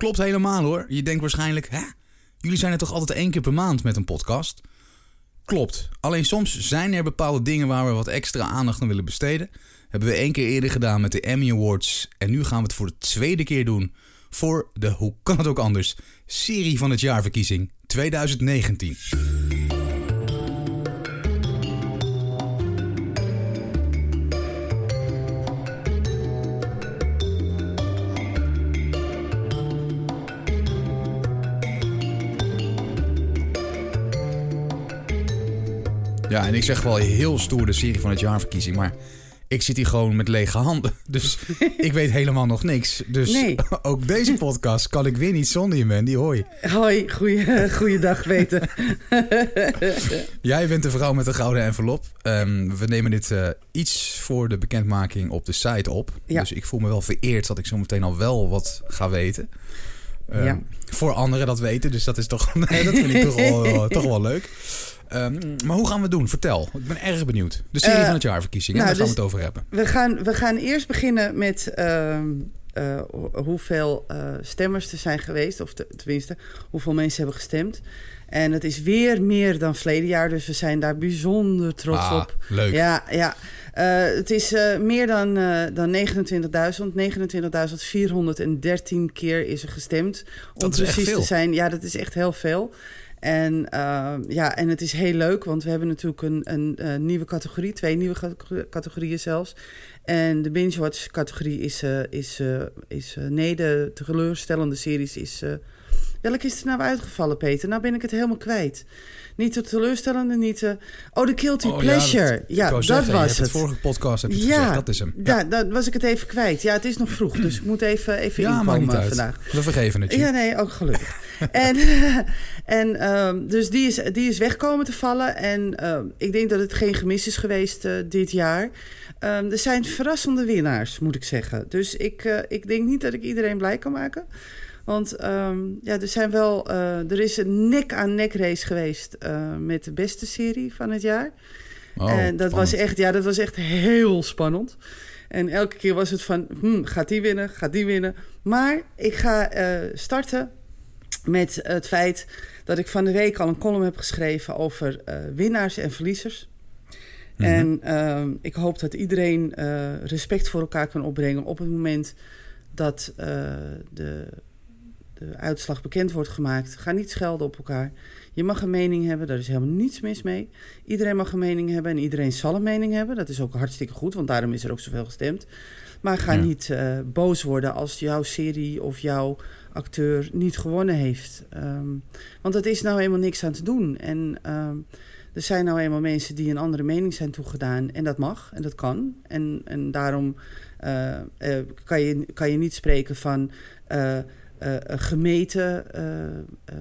Klopt helemaal hoor. Je denkt waarschijnlijk, hè? Jullie zijn er toch altijd één keer per maand met een podcast? Klopt. Alleen soms zijn er bepaalde dingen waar we wat extra aandacht aan willen besteden. Hebben we één keer eerder gedaan met de Emmy Awards. En nu gaan we het voor de tweede keer doen voor de, hoe kan het ook anders, serie van het jaarverkiezing 2019. Ja, en ik zeg wel heel stoer de serie van het jaarverkiezing, maar ik zit hier gewoon met lege handen. Dus ik weet helemaal nog niks. Dus Nee. ook deze podcast kan ik weer niet zonder je, Mandy. Hoi. Hoi, goeie, goeiedag weten. Jij bent de vrouw met de gouden envelop. Ehm, we nemen dit eh, iets voor de bekendmaking op de site op. Ja. Dus ik voel me wel vereerd dat ik zo meteen al wel wat ga weten. Ehm, Ja. Voor anderen dat weten, dus dat is toch, nee, dat vind ik toch wel, toch wel leuk. Ehm, maar hoe gaan we het doen? Vertel. Ik ben erg benieuwd. De serie Eh, van het jaarverkiezing, nou, daar gaan we dus- het over hebben. We gaan, we gaan eerst beginnen met ehm, eh, ho- hoeveel eh, stemmers er zijn geweest. Of te- tenminste, hoeveel mensen hebben gestemd. En het is weer meer dan verleden jaar. Dus we zijn daar bijzonder trots Ah, op. leuk. Ja, ja. Eh, het is eh, meer dan, eh dan 29.000. 29.413 keer is er gestemd. Om Dat is echt precies veel. te zijn. Ja, dat is echt heel veel. En, eh, ja, en het is heel leuk, want we hebben natuurlijk een, een, nieuwe categorie. Twee nieuwe cate- categorieën zelfs. En de binge-watch categorie is... is, is nee, de teleurstellende series is... welke is er nou uitgevallen, Peter? Nou ben ik het helemaal kwijt. Niet de teleurstellende, niet de... Oh, de Guilty Oh, Pleasure. dat, Ja, dat zeggen, was het. het vorige podcast heb je het Ja, gezegd, dat is hem. Ja, dat was ik het even kwijt. Ja, het is nog vroeg, dus ik moet even, even Ja, inkomen niet uit. vandaag. We vergeven het je. Ja, nee, ook gelukkig. en en ehm, dus die is, die is te vallen. En ehm, ik denk dat het geen gemis is geweest eh, dit jaar. Ehm, er zijn verrassende winnaars, moet ik zeggen. Dus ik, eh, ik denk niet dat ik iedereen blij kan maken. Want ehm, ja, er zijn wel. eh, er is een nek-aan-nek race geweest eh, met de beste serie van het jaar. Oh, en dat was, echt, ja, dat was echt heel spannend. En elke keer was het van, hmm, gaat die winnen, gaat die winnen. Maar ik ga eh, starten met het feit dat ik van de week al een column heb geschreven over winnaars en verliezers. Mhm. En ehm, ik hoop dat iedereen respect voor elkaar kan opbrengen op het moment dat de, de uitslag bekend wordt gemaakt. Ga niet schelden op elkaar. Je mag een mening hebben, daar is helemaal niets mis mee. Iedereen mag een mening hebben en iedereen zal een mening hebben. Dat is ook hartstikke goed, want daarom is er ook zoveel gestemd. Maar ga Ja. niet eh, boos worden als jouw serie of jouw acteur niet gewonnen heeft. Ehm, want dat is nou helemaal niks aan te doen. En ehm, er zijn nou eenmaal mensen die een andere mening zijn toegedaan. En dat mag en dat kan. En, en daarom eh, eh, kan, je, kan je niet spreken van eh, een gemeten eh, eh,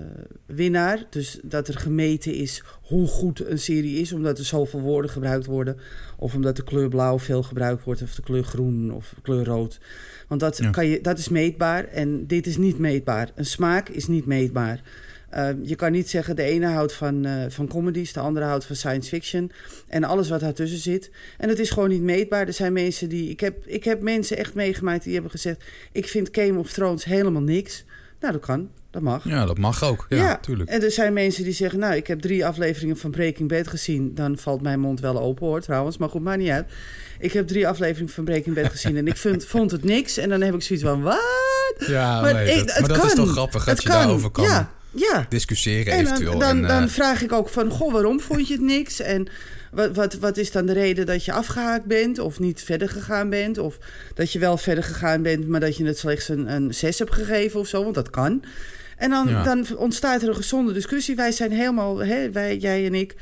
winnaar. Dus dat er gemeten is hoe goed een serie is, omdat er zoveel woorden gebruikt worden. Of omdat de kleur blauw veel gebruikt wordt, of de kleur groen of de kleur rood. Want dat, Ja. kan je, dat is meetbaar en dit is niet meetbaar. Een smaak is niet meetbaar. Uh, je kan niet zeggen de ene houdt van, uh, van comedies, de andere houdt van science fiction. En alles wat daartussen zit. En het is gewoon niet meetbaar. Er zijn mensen die. Ik heb, ik heb mensen echt meegemaakt die hebben gezegd: Ik vind Game of Thrones helemaal niks. Nou, dat kan. Dat mag. Ja, dat mag ook. Ja, Ja, tuurlijk. En er zijn mensen die zeggen: Nou, ik heb drie afleveringen van Breaking Bad gezien. Dan valt mijn mond wel open hoor, trouwens. Maar goed, maakt niet uit. Ik heb drie afleveringen van Breaking Bad gezien en ik vind, vond het niks. En dan heb ik zoiets van: Wat? Ja, Maar nee, ik- dat, het maar dat is toch grappig dat Het je kan. daarover kan Ja, ja. discussiëren En eventueel. dan, en, eh, dan vraag ik ook van, goh, waarom vond je het niks? En wat, wat, wat is dan de reden dat je afgehaakt bent of niet verder gegaan bent? Of dat je wel verder gegaan bent, maar dat je het slechts een, een 6 hebt gegeven of zo, want dat kan. En dan, Ja. dan ontstaat er een gezonde discussie. Wij zijn helemaal, hè, wij, jij en ik,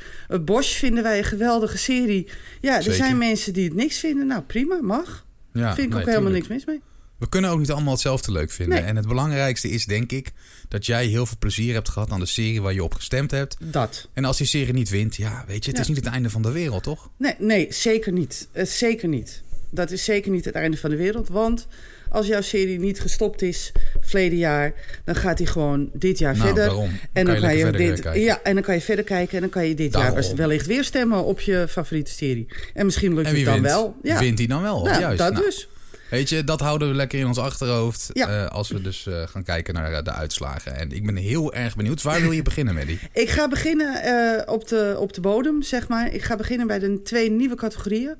Bosch vinden wij een geweldige serie. Ja, er zijn mensen die het niks vinden. Nou, prima, mag. ja, Vind ik nee, ook helemaal tuurlijk. niks mis mee. We kunnen ook niet allemaal hetzelfde leuk vinden. Nee. En het belangrijkste is, denk ik, dat jij heel veel plezier hebt gehad aan de serie waar je op gestemd hebt. Dat. En als die serie niet wint, ja, weet je, het Ja. is niet het einde van de wereld, toch? Nee, nee zeker niet. Eh, zeker niet. Dat is zeker niet het einde van de wereld. Want als jouw serie niet gestopt is verleden jaar, dan gaat hij gewoon dit jaar Nou, verder. daarom. En dan, kan je dit, kijken. ja, en dan kan je verder kijken en dan kan je dit Daarom. jaar wellicht weer stemmen op je favoriete serie. En misschien lukt En het dan wint? wel. Ja. Wint hij dan wel? Nou, Juist. dat Nou, dus. Weet je, dat houden we lekker in ons achterhoofd. Ja. eh, als we dus eh, gaan kijken naar eh, de uitslagen. En ik ben heel erg benieuwd. Waar wil je beginnen, Maddie? Ik ga beginnen op, de, op de bodem, zeg maar. Ik ga beginnen bij de twee nieuwe categorieën.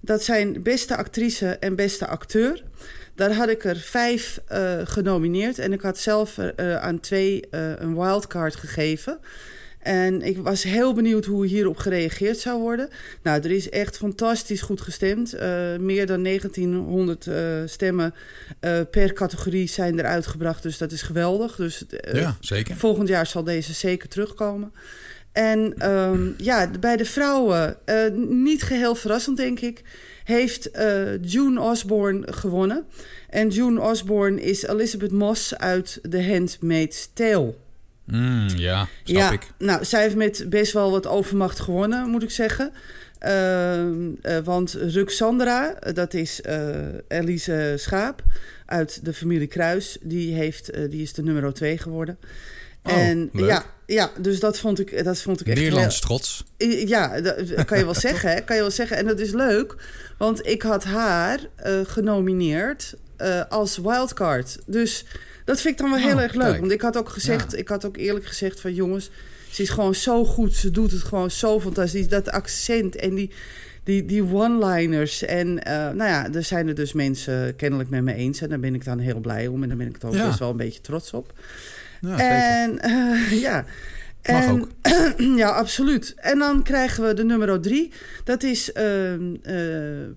Dat zijn beste actrice en beste acteur. Daar had ik er vijf genomineerd. En ik had zelf aan twee een wildcard gegeven. En ik was heel benieuwd hoe hierop gereageerd zou worden. Nou, er is echt fantastisch goed gestemd. Eh, meer dan 1900 eh, stemmen eh, per categorie zijn er uitgebracht. Dus dat is geweldig. Dus, ja, zeker. Volgend jaar zal deze zeker terugkomen. En ehm, ja, bij de vrouwen, niet geheel verrassend denk ik, heeft June Osborne gewonnen. En June Osborne is Elizabeth Moss uit The Handmaid's Tale. Mm, ja, snap ja, ik. nou, zij heeft met best wel wat overmacht gewonnen, moet ik zeggen. Ehm, eh, want Ruxandra, eh, dat is eh, Elise Schaap uit de familie Kruis, die, heeft, die is de nummer 2 geworden. Oh, en leuk. ja, ja, dus dat vond ik, dat vond ik echt Nederlands trots. Ja, dat kan je wel zeggen, hè? Kan je wel zeggen. En dat is leuk, want ik had haar genomineerd als wildcard. Dus dat vind ik dan wel heel Oh, erg leuk. kijk. Want ik had ook gezegd, ik had ook eerlijk gezegd van jongens, ze is gewoon zo goed. Ze doet het gewoon zo fantastisch. Dat accent en die, die, die one-liners. En eh, nou ja, er zijn er dus mensen kennelijk met me eens. En daar ben ik dan heel blij om. En daar ben ik ook Ja. best wel een beetje trots op. Ja. En eh, ja. Mag En- ook. ja, absoluut. En dan krijgen we de nummer drie. Dat is ehm eh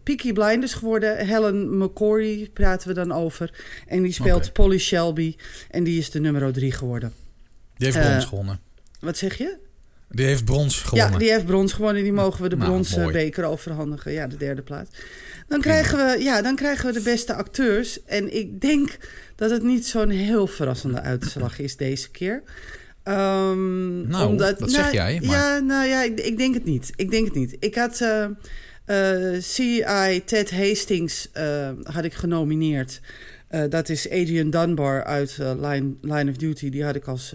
Peaky Blinders geworden. Helen McCory praten we dan over. En die speelt. Polly Shelby. En die is de nummer drie geworden. Die heeft eh, brons gewonnen. Wat zeg je? Die heeft brons gewonnen. Ja, die heeft brons gewonnen. Die mogen we de Nou, bronzen mooi. beker overhandigen. Ja, de derde plaats. Dan krijgen, we, ja, dan krijgen we de beste acteurs. En ik denk dat het niet zo'n heel verrassende uitslag is deze keer. Ehm, Nou, dat zeg jij, maar- Ja, nou ja, ik, ik denk het niet. Ik denk het niet. Ik had eh eh, C.I. Ted Hastings eh, had ik genomineerd. Dat is Adrian Dunbar uit Line, Line of Duty. Die had ik als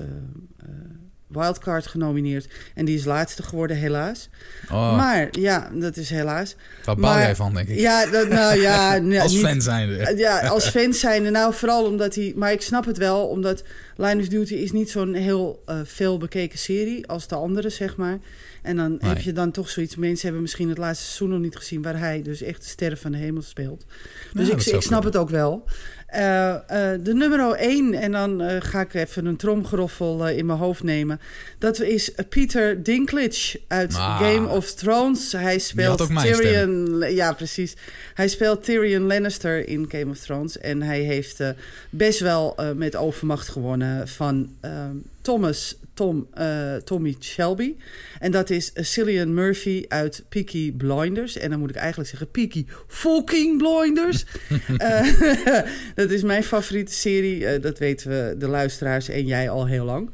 wildcard genomineerd. En die is laatste geworden, helaas. Oh, Maar ja, dat is helaas. waar baal jij van, denk ik? Ja, dat, nou ja, nee, Als niet- fan zijnde. ja, als fan zijn. Nou, vooral omdat hij. Maar ik snap het wel, omdat Line of Duty is niet zo'n heel eh, veel bekeken serie als de andere, zeg maar. En dan Nee. heb je dan toch zoiets. Mensen hebben misschien het laatste seizoen nog niet gezien, waar hij dus echt de sterren van de hemel speelt. Dus Ja, ik, snap het ook wel. Eh, eh, de nummer 1, en dan eh, ga ik even een tromgeroffel in mijn hoofd nemen. Dat is Peter Dinklage uit Ah. Game of Thrones. Hij speelt Tyrion. Ja, precies. Hij speelt Tyrion Lannister in Game of Thrones. En hij heeft best wel met overmacht gewonnen van Thomas Tom, eh, Tommy Shelby. En dat is Cillian Murphy uit Peaky Blinders. En dan moet ik eigenlijk zeggen Peaky fucking Blinders. Eh, dat is mijn favoriete serie. Eh, dat weten we, de luisteraars en jij al heel lang.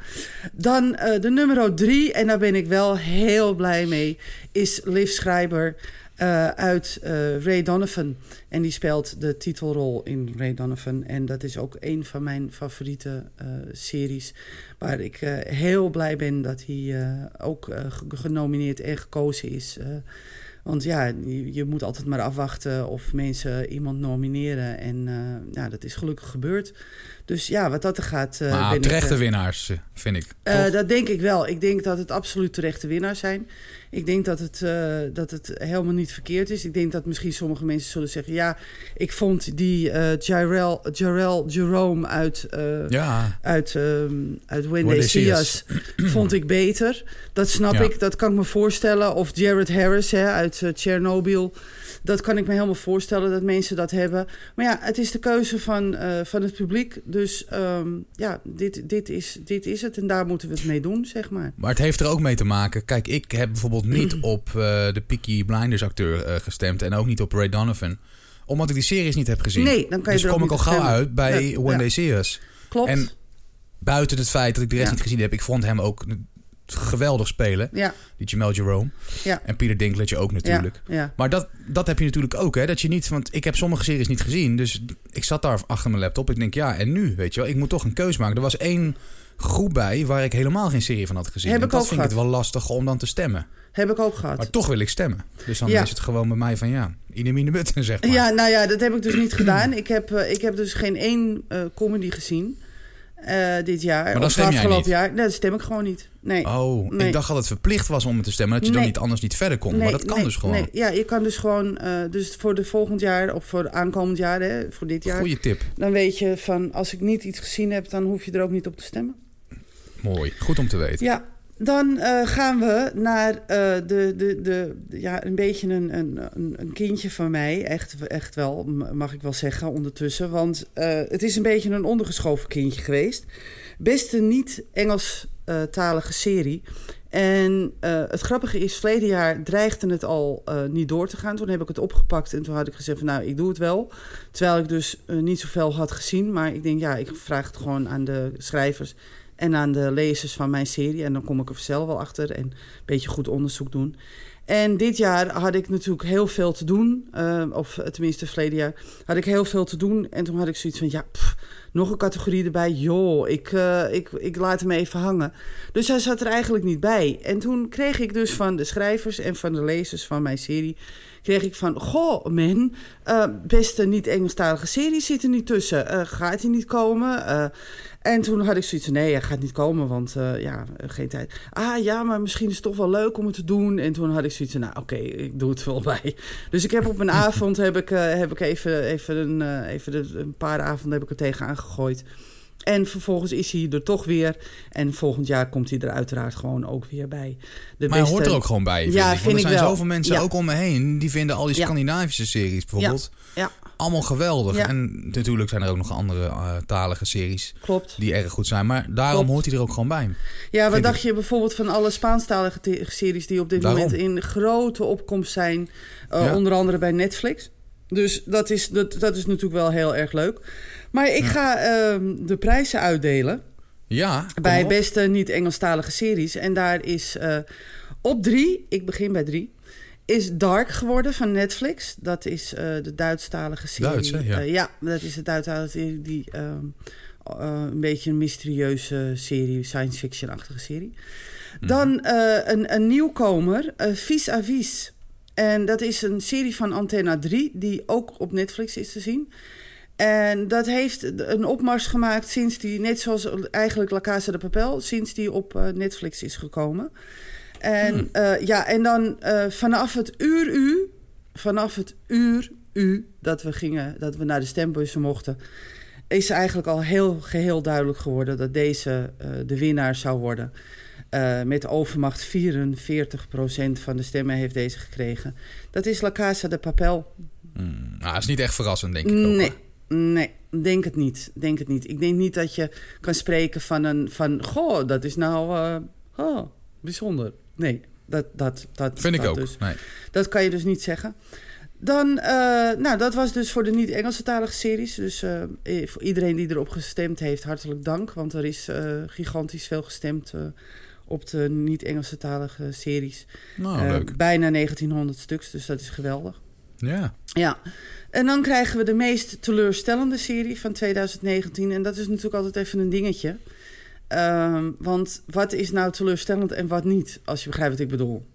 Dan de nummer drie, en daar ben ik wel heel blij mee, is Liv Schreiber eh, uit eh, Ray Donovan. En die speelt de titelrol in Ray Donovan. En dat is ook een van mijn favoriete eh, series. Waar ik heel blij ben dat hij ook ge- genomineerd en gekozen is. want ja, je, je moet altijd maar afwachten of mensen iemand nomineren. En ja, dat is gelukkig gebeurd. Dus ja, wat dat er gaat. maar ik, terechte eh, winnaars, eh, vind ik. dat denk ik wel. Ik denk dat het absoluut terechte winnaars zijn. Ik denk dat het, dat het helemaal niet verkeerd is. Ik denk dat misschien sommige mensen zullen zeggen... ja, ik vond die eh Jarrell, Jarrell Jerome uit, ja, uit, ehm uit See Us... vond ik beter. Dat snap Ja. ik, dat kan ik me voorstellen. Of Jared Harris hè, uit Chernobyl... Dat kan ik me helemaal voorstellen dat mensen dat hebben. Maar ja, het is de keuze van, van het publiek. Dus ehm, ja, dit, dit, is, dit is het. En daar moeten we het mee doen, zeg maar. maar het heeft er ook mee te maken. Kijk, ik heb bijvoorbeeld niet op eh, de Peaky Blinders acteur eh, gestemd. En ook niet op Ray Donovan. Omdat ik die series niet heb gezien. Nee, dan kan je dus er kom ik al gauw stemmen. uit bij Ja, When ja. They See Us. Klopt. En buiten het feit dat ik de rest Ja. niet gezien heb, ik vond hem ook geweldig spelen. Ja, Die Jamel Jerome. Ja. En Peter Dinklage ook natuurlijk. ja, ja. Maar dat, dat heb je natuurlijk ook, hè? Dat je niet, want ik heb sommige series niet gezien. Dus ik zat daar achter mijn laptop. Ik denk, ja, en nu? Weet je wel, ik moet toch een keus maken. Er was één groep bij waar ik helemaal geen serie van had gezien. Heb en ik dat ook vind ik het wel lastig om dan te stemmen. Heb ik ook gehad. Maar toch wil ik stemmen. Dus dan Ja. is het gewoon bij mij van ja, in de butten, zeg maar. Ja, nou ja, dat heb ik dus niet gedaan. Ik heb, eh, ik heb dus geen één eh, comedy gezien eh, dit jaar. dan of stem jij afgelopen niet? jaar. Nee, dat stem ik gewoon niet. Nee. Oh, Nee. ik dacht dat het verplicht was om het te stemmen. Dat je dan niet anders niet verder kon. Nee, maar dat kan dus gewoon. Nee, ja, je kan dus gewoon, eh, dus voor de volgend jaar of voor aankomend jaar, hè, voor dit jaar, Goeie tip. dan weet je van als ik niet iets gezien heb, dan hoef je er ook niet op te stemmen. Mooi. Goed om te weten. Ja, dan eh, gaan we naar eh, de, de, de, ja, een beetje een, een, een- kindje van mij. Echt, echt wel, mag ik wel zeggen, ondertussen. Want eh, het is een beetje een ondergeschoven kindje geweest. Best een niet-Engels-talige serie. En het grappige is, verleden jaar dreigde het al niet door te gaan. Toen heb ik het opgepakt en toen had ik gezegd van nou, ik doe het wel. Terwijl ik dus niet zoveel had gezien. Maar ik denk, ja, ik vraag het gewoon aan de schrijvers en aan de lezers van mijn serie. En dan kom ik er zelf wel achter en een beetje goed onderzoek doen. En dit jaar had ik natuurlijk heel veel te doen. eh, of tenminste, verleden jaar had ik heel veel te doen. En toen had ik zoiets van, ja, nog een categorie erbij. Joh, ik, eh, ik, ik laat hem even hangen. Dus hij zat er eigenlijk niet bij. En toen kreeg ik dus van de schrijvers en van de lezers van mijn serie... kreeg ik van, goh, men, eh, beste niet-Engelstalige serie zit er niet tussen. Eh, gaat hij niet komen? Eh, en toen had ik zoiets van, nee, hij gaat niet komen, want ja, geen tijd. Ah ja, maar misschien is het toch wel leuk om het te doen. En toen had ik zoiets van, nou oké, ik doe het wel bij. Dus ik heb op een avond, heb ik, heb ik even, even, een, even de, een paar avonden heb ik er tegenaan gegooid. En vervolgens is hij er toch weer. En volgend jaar komt hij er uiteraard gewoon ook weer bij. De Maar hij beste- hoort er ook gewoon bij. Vind Ja, ik. Vind er zijn wel. zoveel mensen Ja. ook om me heen. Die vinden al die Ja. Scandinavische series bijvoorbeeld. Ja, Allemaal geweldig. En natuurlijk zijn er ook nog andere eh, talige series klopt. die erg goed zijn. Maar daarom Klopt. hoort hij er ook gewoon bij. Ja, wat dacht je bijvoorbeeld van alle Spaanstalige series die op dit Daarom. moment in grote opkomst zijn, eh, onder andere bij Netflix. Dus dat is, dat, dat is natuurlijk wel heel erg leuk. Maar ik ga ehm, de prijzen uitdelen Ja, bij op. beste niet-Engelstalige series. En daar is eh, op drie, ik begin bij drie, is Dark geworden van Netflix. Dat is eh, de Duitsstalige serie. Duits? Ja. Eh, ja, dat is de Duitsstalige serie die ehm, eh, een beetje een mysterieuze serie, science fiction-achtige serie. Mhm. Dan een, een nieuwkomer, eh Vis à Vis. En dat is een serie van Antenna 3, die ook op Netflix is te zien. En dat heeft een opmars gemaakt sinds die, net zoals eigenlijk La Casa de Papel, sinds die op eh, Netflix is gekomen. En Hmm. eh, ja, en dan eh, vanaf het uur u, vanaf het uur u dat we gingen, dat we naar de stembussen mochten, is eigenlijk al heel geheel duidelijk geworden dat deze de winnaar zou worden. Eh, met overmacht 44% van de stemmen heeft deze gekregen. Dat is La Casa de Papel. Hmm, nou, dat is niet echt verrassend, denk ik ook. Nee, nee, denk het niet. Denk het niet. Ik denk niet dat je kan spreken van een van goh, dat is nou eh, oh, bijzonder. Nee, dat dat dat Vind ik ook. Dus, Nee. dat kan je dus niet zeggen. Dan, eh, nou, dat was dus voor de niet-Engelse talige series. Dus voor iedereen die erop gestemd heeft, hartelijk dank. Want er is gigantisch veel gestemd op de niet-Engelse talige series. Nou, Eh, leuk. Bijna 1900 stuks, dus dat is geweldig. Ja. Ja, en dan krijgen we de meest teleurstellende serie van 2019. En dat is natuurlijk altijd even een dingetje. Ehm, want wat is nou teleurstellend en wat niet, als je begrijpt wat ik bedoel.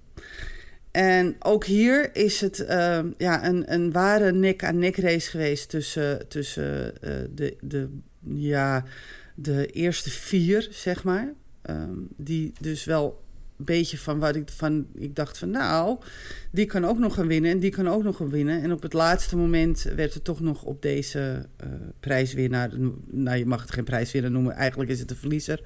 En ook hier is het ehm, ja, een, een ware nek-aan-nek race geweest tussen, tussen eh, de, de, ja, de eerste vier, zeg maar. Ehm, die dus wel een beetje van wat ik van ik dacht van nou, die kan ook nog gaan winnen en die kan ook nog gaan winnen. En op het laatste moment werd er toch nog op deze eh, prijswinnaar, nou je mag het geen prijswinnaar noemen, eigenlijk is het een verliezer.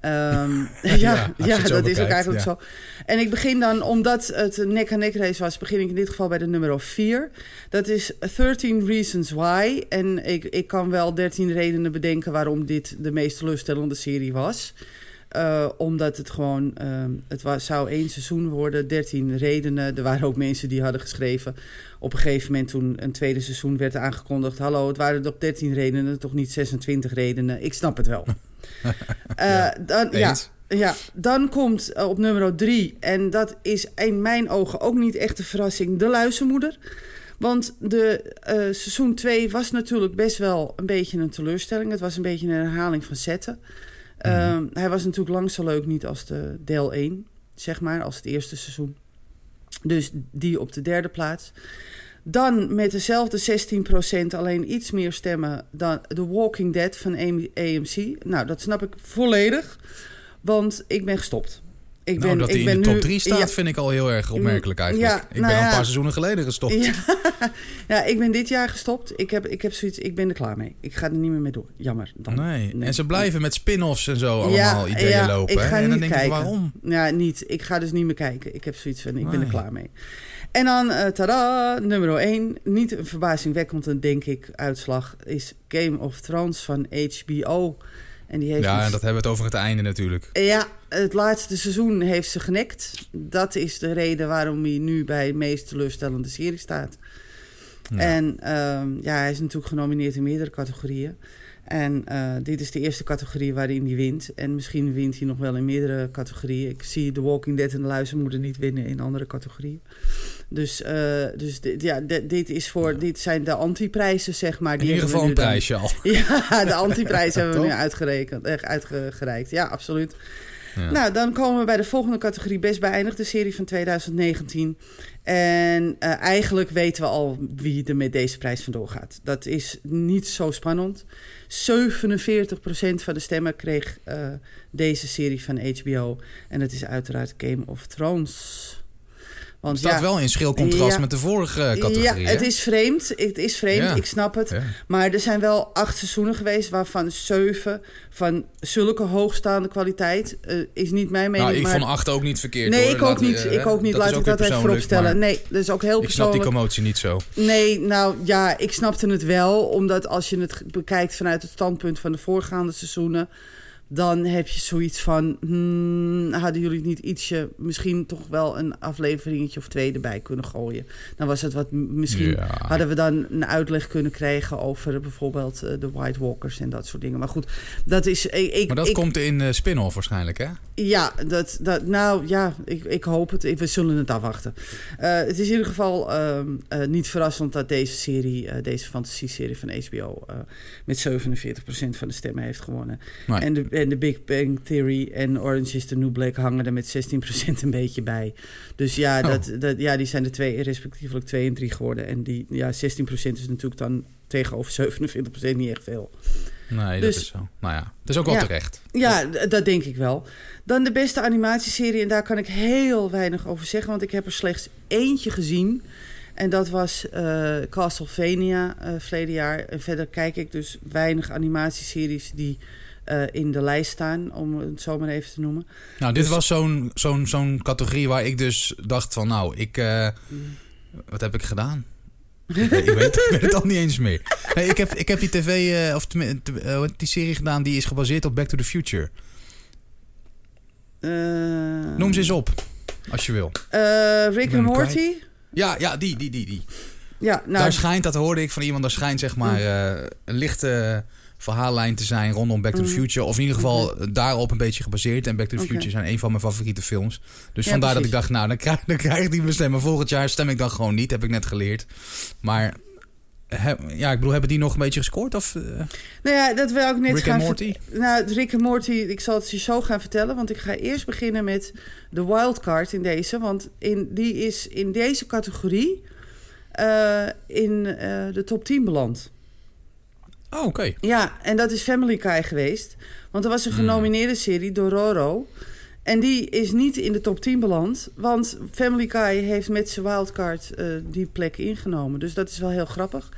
Ehm, ja, ja, dat is ook eigenlijk ja. zo. En ik begin dan, omdat het een nek-aan-nek race was, begin ik in dit geval bij de nummer 4. Dat is 13 Reasons Why. En ik, ik kan wel 13 redenen bedenken waarom dit de meest teleurstellende serie was. Eh, omdat het gewoon, ehm, het was, zou één seizoen worden, 13 redenen. Er waren ook mensen die hadden geschreven op een gegeven moment toen een tweede seizoen werd aangekondigd. Hallo, het waren toch 13 redenen, toch niet 26 redenen. Ik snap het wel. Eh, dan, ja. Ja, dan komt eh, op nummer drie, en dat is in mijn ogen ook niet echt een verrassing, De Luizenmoeder. Want de seizoen 2 was natuurlijk best wel een beetje een teleurstelling. Het was een beetje een herhaling van zetten. Ehm, hij was natuurlijk lang zo leuk niet als de deel 1, zeg maar, als het eerste seizoen. Dus die op de derde plaats. Dan met dezelfde 16%, alleen iets meer stemmen dan The Walking Dead van AMC. Nou, dat snap ik volledig, want ik ben gestopt. Ik nou, ben, dat ik hij ben in de top nu- 3 staat, Ja, vind ik al heel erg opmerkelijk eigenlijk. Ja, ik nou ben al ja. een paar seizoenen geleden gestopt. Ja. ik ben dit jaar gestopt. Ik heb, ik heb zoiets, ik ben er klaar mee. Ik ga er niet meer mee door. Jammer. Dan. Nee. en ze blijven met spin-offs en zo allemaal ideeën lopen. ik ga en dan denk kijken. ik, waarom? Ja, niet. Ik ga dus niet meer kijken. Ik heb zoiets van, ik ben er klaar mee. En dan, eh tada, nummer 1. Niet een verbazingwekkende, denk ik, uitslag is Game of Thrones van HBO. En die heeft Ja, en dat hebben we het over het einde natuurlijk. Ja, het laatste seizoen heeft ze genekt. Dat is de reden waarom hij nu bij de meest teleurstellende serie staat. Ja. En ehm, ja, hij is natuurlijk genomineerd in meerdere categorieën. En eh, dit is de eerste categorie waarin hij wint. En misschien wint hij nog wel in meerdere categorieën. Ik zie The Walking Dead en de Luizenmoeder niet winnen in andere categorieën. Dus, eh, dus dit, ja, dit, is voor, dit zijn de antiprijzen, zeg maar. In Die ieder hebben we geval een prijsje al. Ja, de antiprijs hebben we nu uitgerekend, uitgereikt. Ja, absoluut. Nou, dan komen we bij de volgende categorie. Best beëindigde serie van 2019. En eh, eigenlijk weten we al wie er met deze prijs vandoor gaat. Dat is niet zo spannend. 47% van de stemmen kreeg eh, deze serie van HBO. En dat is uiteraard Game of Thrones. Want staat wel in schil contrast Ja. met de vorige categorie. ja, het is vreemd. Het is vreemd, Ja. ik snap het. Ja. Maar er zijn wel acht seizoenen geweest, waarvan zeven van zulke hoogstaande kwaliteit. eh, is niet mijn mening. Nou, ik maar... vond 8 ook niet verkeerd. Nee, hoor. ik ook Laat- niet. eh, ik ook niet. dat Laat ik dat even persoonlijk, vooropstellen. Nee, dat is ook heel Ik snap die persoonlijk. commotie niet zo. Nee, nou ja, ik snapte het wel. Omdat als je het bekijkt vanuit het standpunt van de voorgaande seizoenen... dan heb je zoiets van... hmm, hadden jullie niet ietsje... misschien toch wel een afleveringetje of twee erbij kunnen gooien. Dan was het wat... Misschien Ja. hadden we dan een uitleg kunnen krijgen... over bijvoorbeeld eh, de White Walkers en dat soort dingen. Maar goed, dat is... Ik, Maar dat ik- komt in eh, spin-off waarschijnlijk, hè? ja, dat, dat, nou ja, ik, ik hoop het. We zullen het afwachten. Eh, het is in ieder geval ehm, eh, niet verrassend dat deze serie, eh, deze fantasy-serie van HBO, eh, met 47% van de stemmen heeft gewonnen. Nee. En, de, en de Big Bang Theory en Orange is the New Black hangen er met 16% een beetje bij. Dus ja, Oh. dat, dat, ja die zijn de twee, respectievelijk 2 en 3 geworden. En die ja, 16% is natuurlijk dan tegenover 47% niet echt veel. Nee, Dus- dat is zo. Nou ja, het is ook wel Ja. terecht. Ja, dat denk ik wel. Dan de beste animatieserie. En daar kan ik heel weinig over zeggen. Want ik heb er slechts eentje gezien. En dat was eh, Castlevania eh verleden jaar. En verder kijk ik dus weinig animatieseries die eh, in de lijst staan. Om het zo maar even te noemen. Nou, dit Dus- was zo'n zo'n zo'n categorie waar ik dus dacht van... Nou, ik... eh, wat heb ik gedaan? ik, weet, ik, weet, ik weet het al niet eens meer. Nee, ik, heb, ik heb die tv... eh, of die serie gedaan die is gebaseerd op Back to the Future. Noem ze eens op, als je wil. Rick hem Morty. Ja, ja, die, die, die, die. Ja, nou, daar schijnt, dat hoorde ik van iemand, daar schijnt zeg maar eh, een lichte verhaallijn te zijn rondom Back to the Mhm. Future. Of in ieder geval daarop een beetje gebaseerd. En Back to the. Future zijn een van mijn favoriete films. Dus Ja, vandaar dat ik dacht, nou, dan krijg, dan krijg ik die bestemmen. Volgend jaar stem ik dan gewoon niet, heb ik net geleerd. Maar, heb, ja, ik bedoel, hebben die nog een beetje gescoord? Of, eh, nou ja, dat wil ik net Rick gaan Morty? Nou, Rick en Morty, ik zal het je zo gaan vertellen. Want ik ga eerst beginnen met de wildcard in deze. Want in, die is in deze categorie eh, in eh, de top 10 beland. Oh, oké. Ja, en dat is Family Guy geweest. Want er was een Hmm. genomineerde serie, Dororo. En die is niet in de top 10 beland. Want Family Guy heeft met zijn wildcard eh, die plek ingenomen. Dus dat is wel heel grappig.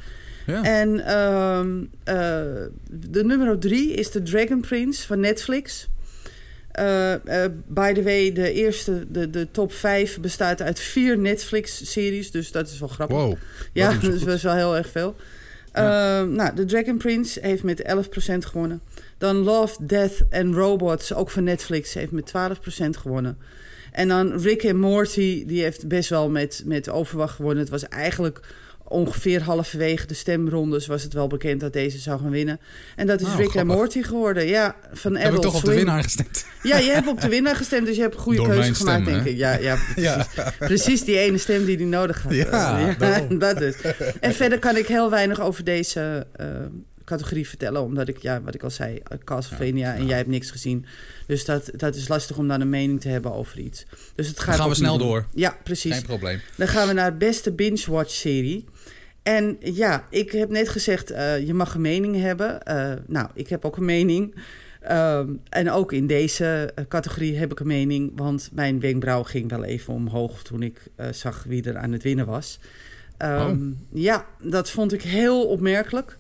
Ja. En ehm, eh, de nummer drie is de Dragon Prince van Netflix. Eh, by the way, de eerste, de, de top 5 bestaat uit vier Netflix-series. Dus dat is wel grappig. Wow. ja, dat is goed. best wel heel erg veel. Ehm, nou, de Dragon Prince heeft met 11% gewonnen. Dan Love, Death and Robots, ook van Netflix, heeft met 12% gewonnen. En dan Rick en Morty, die heeft best wel met, met overwacht gewonnen. Het was eigenlijk ongeveer halverwege de stemrondes was het wel bekend dat deze zou gaan winnen. En dat is Oh, Rick en. Morty geworden. Ja, van Heb ik toch op de winnaar gestemd? Ja, je hebt op de winnaar gestemd, dus je hebt een goede Door keuze gemaakt, stem, denk hè? ik. Ja, ja, precies. Ja. precies die ene stem die hij nodig had. Ja, dat dus. En verder kan ik heel weinig over deze eh, categorie vertellen, omdat ik, ja, wat ik al zei, eh, Castlevania en jij hebt niks gezien. Dus dat, dat is lastig om dan een mening te hebben over iets. Dus het gaat Dan gaan we snel doen. door. Ja, precies. Geen probleem. Dan gaan we naar beste binge-watch-serie. En ja, ik heb net gezegd, eh, je mag een mening hebben. Eh, nou, ik heb ook een mening. Ehm, en ook in deze categorie heb ik een mening. Want mijn wenkbrauw ging wel even omhoog toen ik zag wie er aan het winnen was. Ehm, Ja, dat vond ik heel opmerkelijk.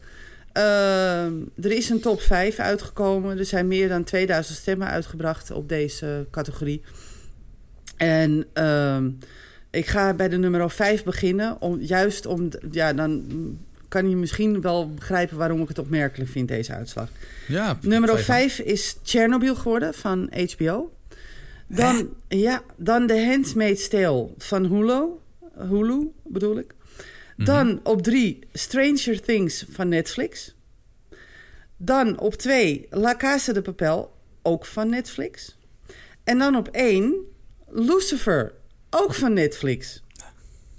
Ehm, er is een top 5 uitgekomen. Er zijn meer dan 2000 stemmen uitgebracht op deze categorie. En ehm, ik ga bij de nummer 5 beginnen. Om, juist om, ja, dan kan je misschien wel begrijpen waarom ik het opmerkelijk vind, deze uitslag. Ja, Nummer vijf. 5 is Chernobyl geworden van HBO. Dan, ja, dan The Handmaid's Tale van Hulu. Hulu bedoel ik. Mhm. Dan op 3 Stranger Things van Netflix. Dan op 2 La Casa de Papel, ook van Netflix. En dan op 1 Lucifer, ook van Netflix.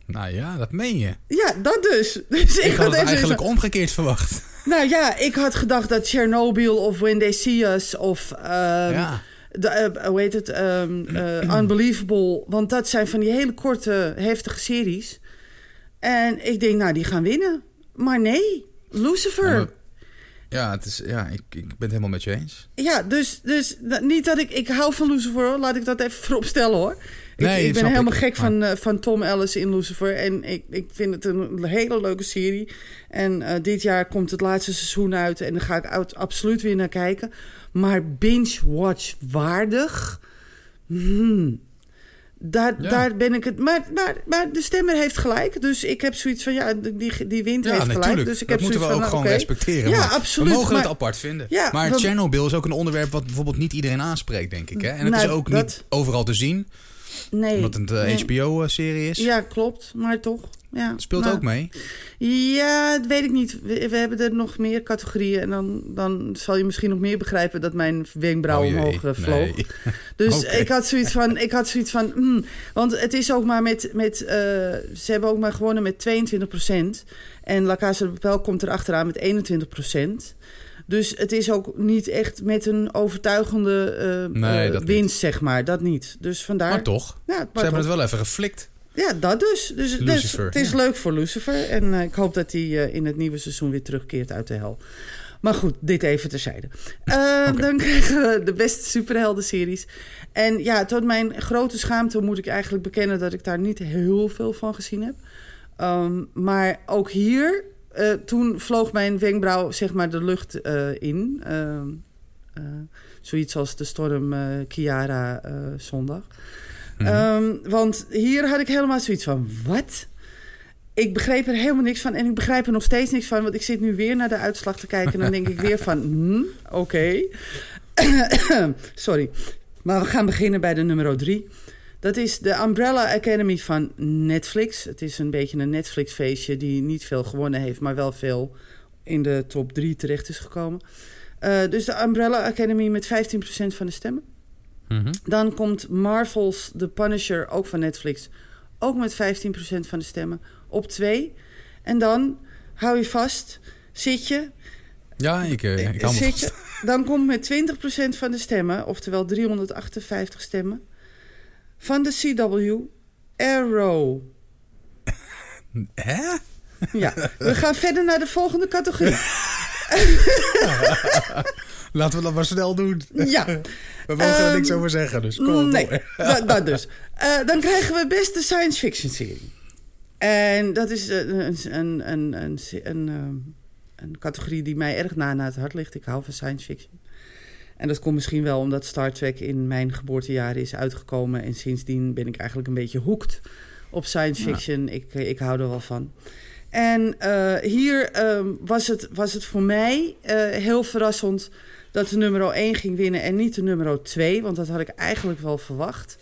Nou ja, dat meen je. Ja, dat dus. dus Ik, had het eigenlijk zo- omgekeerd verwacht. Nou ja, ik had gedacht dat Chernobyl of When They See Us of... ehm, ja. de, eh, hoe heet het? eh, Unbelievable. Want dat zijn van die hele korte, heftige series. En ik denk, nou, die gaan winnen. Maar nee, Lucifer. Ja, maar- Ja, het is, ja ik, ik ben het helemaal met je eens. Ja, dus, dus niet dat ik... Ik hou van Lucifer, hoor. Laat ik dat even vooropstellen, hoor. Nee, ik, ik ben helemaal ik. gek van, eh, van Tom Ellis in Lucifer. En ik, ik vind het een hele leuke serie. En eh, dit jaar komt het laatste seizoen uit. En daar ga ik uit- absoluut weer naar kijken. Maar binge-watch waardig... Hmm. Daar, Ja. daar ben ik het... Maar, maar, maar de stemmer heeft gelijk. Dus ik heb zoiets van... Ja, die, die wint Ja, heeft gelijk. natuurlijk. Dus ik dat heb moeten we ook van, gewoon respecteren. Ja, absoluut, We mogen maar- het apart vinden. Ja, maar Chernobyl is ook een onderwerp wat bijvoorbeeld niet iedereen aanspreekt, denk ik. Hè? En het Nou, is ook dat- niet overal te zien, Nee. omdat het een nee. HBO-serie is. Ja, klopt. Maar toch. Ja, Speelt ook mee. Ja, dat weet ik niet. We, we hebben er nog meer categorieën. En dan, dan zal je misschien nog meer begrijpen dat mijn wenkbrauw Oh omhoog eh, vloog. nee. Dus ik had zoiets van... Ik had zoiets van hmm, want het is ook maar met... met eh, ze hebben ook maar gewonnen met 22% En La Casa de Papel komt er achteraan met 21 Dus het is ook niet echt met een overtuigende eh, Nee, eh, niet. winst, zeg maar. Dat niet. Dus vandaar... Maar toch, ja, ze maar hebben het wel even geflikt. Ja, dat dus. Dus, dus het is ja. leuk voor Lucifer. En eh, ik hoop dat hij in het nieuwe seizoen weer terugkeert uit de hel. Maar goed, dit even terzijde. Eh, Dan krijgen we de beste superhelden-series. En ja, tot mijn grote schaamte moet ik eigenlijk bekennen... dat ik daar niet heel veel van gezien heb. Ehm, maar ook hier, eh, toen vloog mijn wenkbrauw zeg maar de lucht eh, in. Ehm, eh, zoiets als de storm Kiara zondag. Mhm. Ehm, want hier had ik helemaal zoiets van, wat? Ik begreep er helemaal niks van en ik begrijp er nog steeds niks van. Want ik zit nu weer naar de uitslag te kijken en dan denk ik weer van, hmm, oké. Sorry. Maar we gaan beginnen bij de nummer drie. Dat is de Umbrella Academy van Netflix. Het is een beetje een Netflix-feestje die niet veel gewonnen heeft, maar wel veel in de top drie terecht is gekomen. Eh, dus de Umbrella Academy met 15% van de stemmen. Mhm. Dan komt Marvel's The Punisher, ook van Netflix. Ook met 15% van de stemmen. Op 2. En dan, hou je vast, zit je. Ja, ik, eh, ik hou me vast. je dan komt met 20% van de stemmen, oftewel 358 stemmen. Van de CW, Arrow. Hè? Ja, we gaan verder naar de volgende categorie. Laten we dat maar snel doen. Ja, We mogen er Ehm, niks over zeggen, dus kom nee, dat, dat dus. Eh, dan krijgen we beste science fiction serie. En dat is eh, een, een, een, een, een, ehm, een categorie die mij erg na naar het hart ligt. Ik hou van science fiction. En dat komt misschien wel omdat Star Trek in mijn geboortejaren is uitgekomen. En sindsdien ben ik eigenlijk een beetje hoekt op science Ja. fiction. Ik, eh, ik hou er wel van. En eh, hier ehm, was, het, was het voor mij eh, heel verrassend dat de nummer 1 ging winnen en niet de nummer 2. Want dat had ik eigenlijk wel verwacht.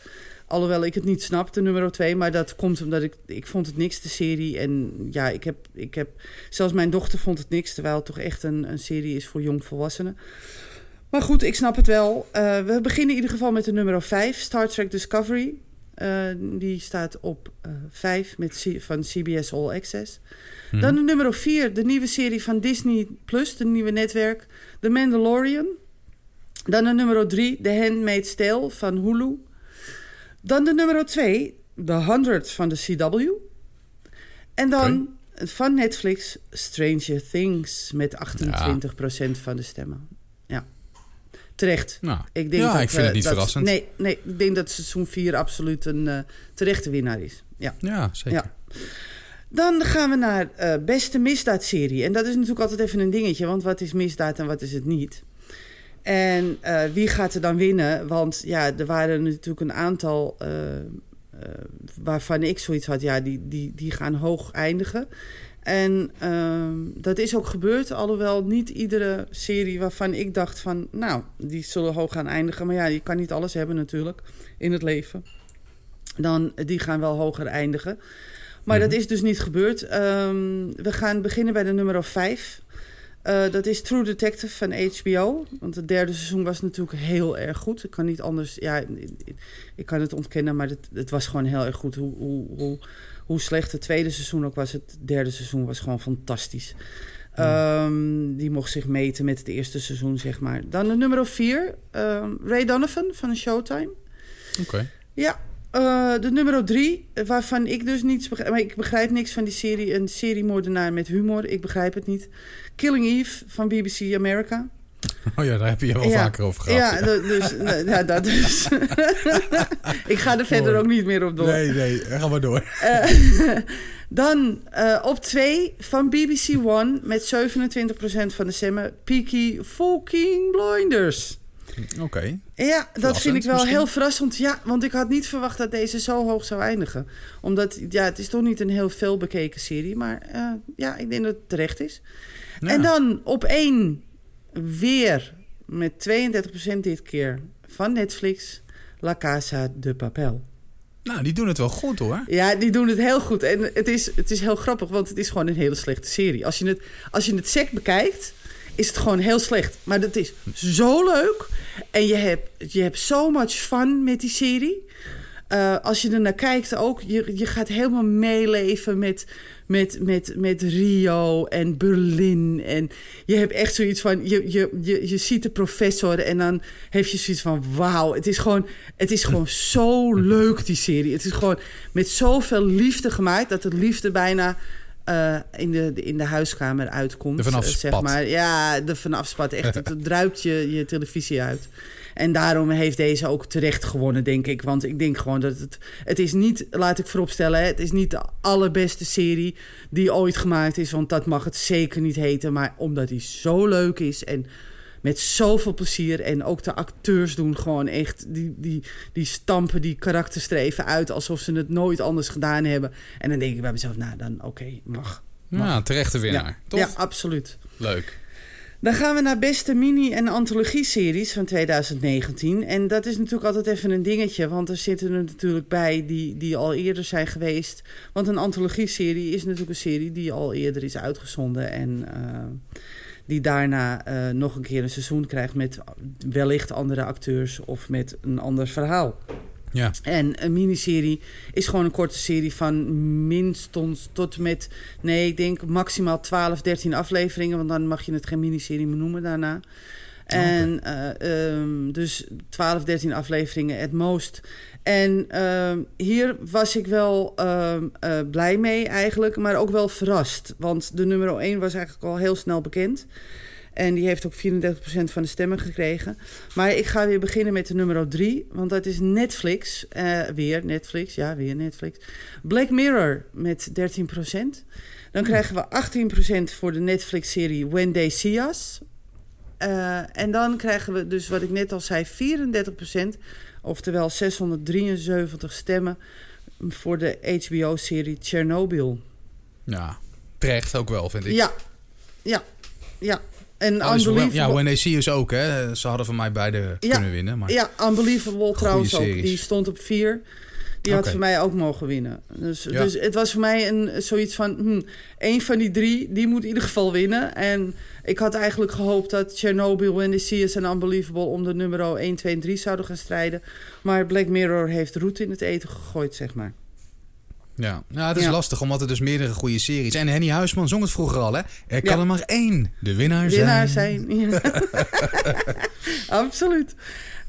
Alhoewel ik het niet snapte, nummer 2. Maar dat komt omdat ik... Ik vond het niks, de serie. En ja, ik heb... Ik heb zelfs mijn dochter vond het niks. Terwijl het toch echt een, een serie is voor jongvolwassenen. Maar goed, ik snap het wel. Uh, we beginnen in ieder geval met de nummer 5. Star Trek Discovery. Uh, die staat op uh, 5 met van CBS All Access. Hmm. Dan de nummer 4. De nieuwe serie van Disney Plus. De nieuwe netwerk. The Mandalorian. Dan de nummer 3. The Handmaid's Tale van Hulu. Dan de nummer 2, The 100 van de CW. En dan okay. van Netflix Stranger Things met 28% ja. van de stemmen. Terecht. Nou, ik denk ja, dat, ik vind het niet dat, verrassend. Nee, nee, ik denk dat seizoen 4 absoluut een uh, terechte winnaar is. Ja, ja zeker. Ja. Dan gaan we naar uh, beste misdaadserie. En dat is natuurlijk altijd even een dingetje, want wat is misdaad en wat is het niet? En wie gaat er dan winnen? Want ja, er waren natuurlijk een aantal waarvan ik zoiets had, ja, die, die, die gaan hoog eindigen. En ehm, dat is ook gebeurd, alhoewel niet iedere serie waarvan ik dacht van, nou, die zullen hoog gaan eindigen. Maar ja, je kan niet alles hebben natuurlijk in het leven. Dan, die gaan wel hoger eindigen. Maar dat is dus niet gebeurd. Um, we gaan beginnen bij de nummer 5. Uh, dat is True Detective van HBO. Want het derde seizoen was natuurlijk heel erg goed. Ik kan niet anders... Ja, ik kan het ontkennen, maar het, het was gewoon heel erg goed. Hoe, hoe, hoe, hoe, slecht het tweede seizoen ook was, het derde seizoen was gewoon fantastisch. Ja. Um, die mocht zich meten met het eerste seizoen, zeg maar. Dan de nummer vier, um, Ray Donovan van Showtime. Oké. Okay. Ja, uh, de nummer drie, waarvan ik dus niets begrijp. Maar ik begrijp niks van die serie. Een seriemoordenaar met humor. Ik begrijp het niet. Killing Eve van BBC America. Oh ja, daar heb je wel ja. vaker over gehad. Ja, ja. dus, ja dat dus. ik ga er verder ook niet meer op door. Nee, nee, ga maar door. Uh, dan uh, op twee van BBC One met 27% van de stemmen. Peaky Fucking Blinders. Oké. Okay. Ja, dat vind ik wel misschien? heel verrassend. Ja, want ik had niet verwacht dat deze zo hoog zou eindigen. Omdat, ja, het is toch niet een heel veel bekeken serie. Maar uh, ja, ik denk dat het terecht is. Ja. En dan op één weer met 32% dit keer van Netflix. La Casa de Papel. Nou, die doen het wel goed hoor. Ja, die doen het heel goed. En het is, het is heel grappig, want het is gewoon een hele slechte serie. Als je het, als je het sec bekijkt, is het gewoon heel slecht. Maar dat is zo leuk. En je hebt, je hebt so much fun met die serie. Uh, als je er naar kijkt ook, je, je gaat helemaal meeleven met, met, met, met Rio en Berlin. En je hebt echt zoiets van, je, je, je, je ziet de professor en dan heb je zoiets van, wauw, het is gewoon, het is gewoon zo leuk die serie. Het is gewoon met zoveel liefde gemaakt dat het liefde bijna uh, in, de, in de huiskamer uitkomt. De vanaf spat. Zeg maar. Ja, de vanaf spat. Echt, het druipt je, je televisie uit. En daarom heeft deze ook terecht gewonnen, denk ik. Want ik denk gewoon dat het... Het is niet, laat ik vooropstellen... het is niet de allerbeste serie die ooit gemaakt is. Want dat mag het zeker niet heten. Maar omdat hij zo leuk is en met zoveel plezier. En ook de acteurs doen gewoon echt... die, die, die stampen die karakterstreven uit... alsof ze het nooit anders gedaan hebben. En dan denk ik bij mezelf, nou dan oké, okay, mag, mag. Ja, terechte winnaar, ja, toch? Ja, absoluut. Leuk. Dan gaan we naar beste mini- en antologie-series van 2019. En dat is natuurlijk altijd even een dingetje. Want er zitten er natuurlijk bij die, die al eerder zijn geweest. Want een antologie-serie is natuurlijk een serie die al eerder is uitgezonden. En uh, die daarna uh, nog een keer een seizoen krijgt met wellicht andere acteurs of met een ander verhaal. Ja. En een miniserie is gewoon een korte serie van minstens tot met... Nee, ik denk maximaal 12, 13 afleveringen. Want dan mag je het geen miniserie meer noemen daarna. En okay. uh, um, dus 12, 13 afleveringen het most. En uh, hier was ik wel uh, uh, blij mee eigenlijk, maar ook wel verrast. Want de nummer 1 was eigenlijk al heel snel bekend. En die heeft ook 34% van de stemmen gekregen. Maar ik ga weer beginnen met de nummer 3. Want dat is Netflix. Uh, weer Netflix. Ja, weer Netflix. Black Mirror met 13%. Dan krijgen we 18% voor de Netflix-serie When They See Us. Uh, en dan krijgen we dus, wat ik net al zei, 34%. Oftewel 673 stemmen voor de HBO-serie Chernobyl. Ja, terecht ook wel, vind ik. Ja, ja, ja. En Well- Unbelievable... ja, When They See Us ook, hè. Ze hadden van mij beide Ja, kunnen winnen. Maar... Ja, Unbelievable trouwens ook. Die stond op vier. Die had voor mij ook mogen winnen. Dus, Ja. dus het was voor mij een, zoiets van... Hm, één van die drie, die moet in ieder geval winnen. En ik had eigenlijk gehoopt dat Chernobyl, They See Us en Unbelievable... om de nummer 1, 2 en 3 zouden gaan strijden. Maar Black Mirror heeft roet in het eten gegooid, zeg maar. Ja, nou, het is Ja. lastig, omdat er dus meerdere goede series... En Henny Huisman zong het vroeger al, hè. Er kan Ja. er maar één de winnaar, Winnaar zijn. zijn. Ja. Absoluut.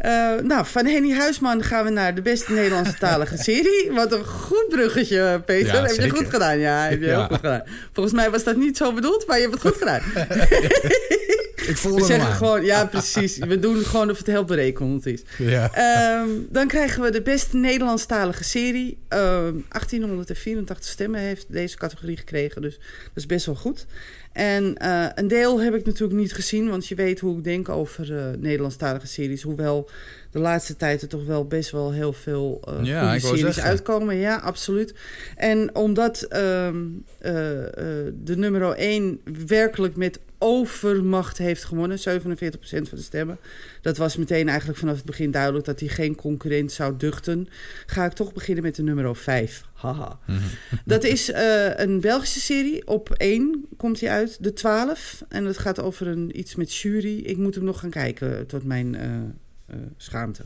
Eh, nou, van Henny Huisman gaan we naar de beste Nederlandse talige serie. Wat een goed bruggetje, Peter. Ja, heb je goed gedaan? Ja, heb je heel goed gedaan. Volgens mij was dat niet zo bedoeld, maar je hebt het goed gedaan. Ik We voelde hem zeggen aan. gewoon, ja, precies. We doen gewoon of het heel berekenend is. Ja. Ehm, dan krijgen we de beste Nederlandstalige serie. Ehm 1884 stemmen heeft deze categorie gekregen, dus dat is best wel goed. En eh, een deel heb ik natuurlijk niet gezien, want je weet hoe ik denk over eh Nederlandstalige series. Hoewel de laatste tijd er toch wel best wel heel veel eh Ja, goede series zeggen. uitkomen. Ja, absoluut. En omdat ehm, eh, eh, de nummer 1 werkelijk met overmacht heeft gewonnen, 47% van de stemmen. Dat was meteen eigenlijk vanaf het begin duidelijk dat hij geen concurrent zou duchten. Ga ik toch beginnen met de nummer 5. Haha. Dat is een Belgische serie. Op 1 komt hij uit. De 12. En het gaat over een, iets met jury. Ik moet hem nog gaan kijken tot mijn eh, schaamte.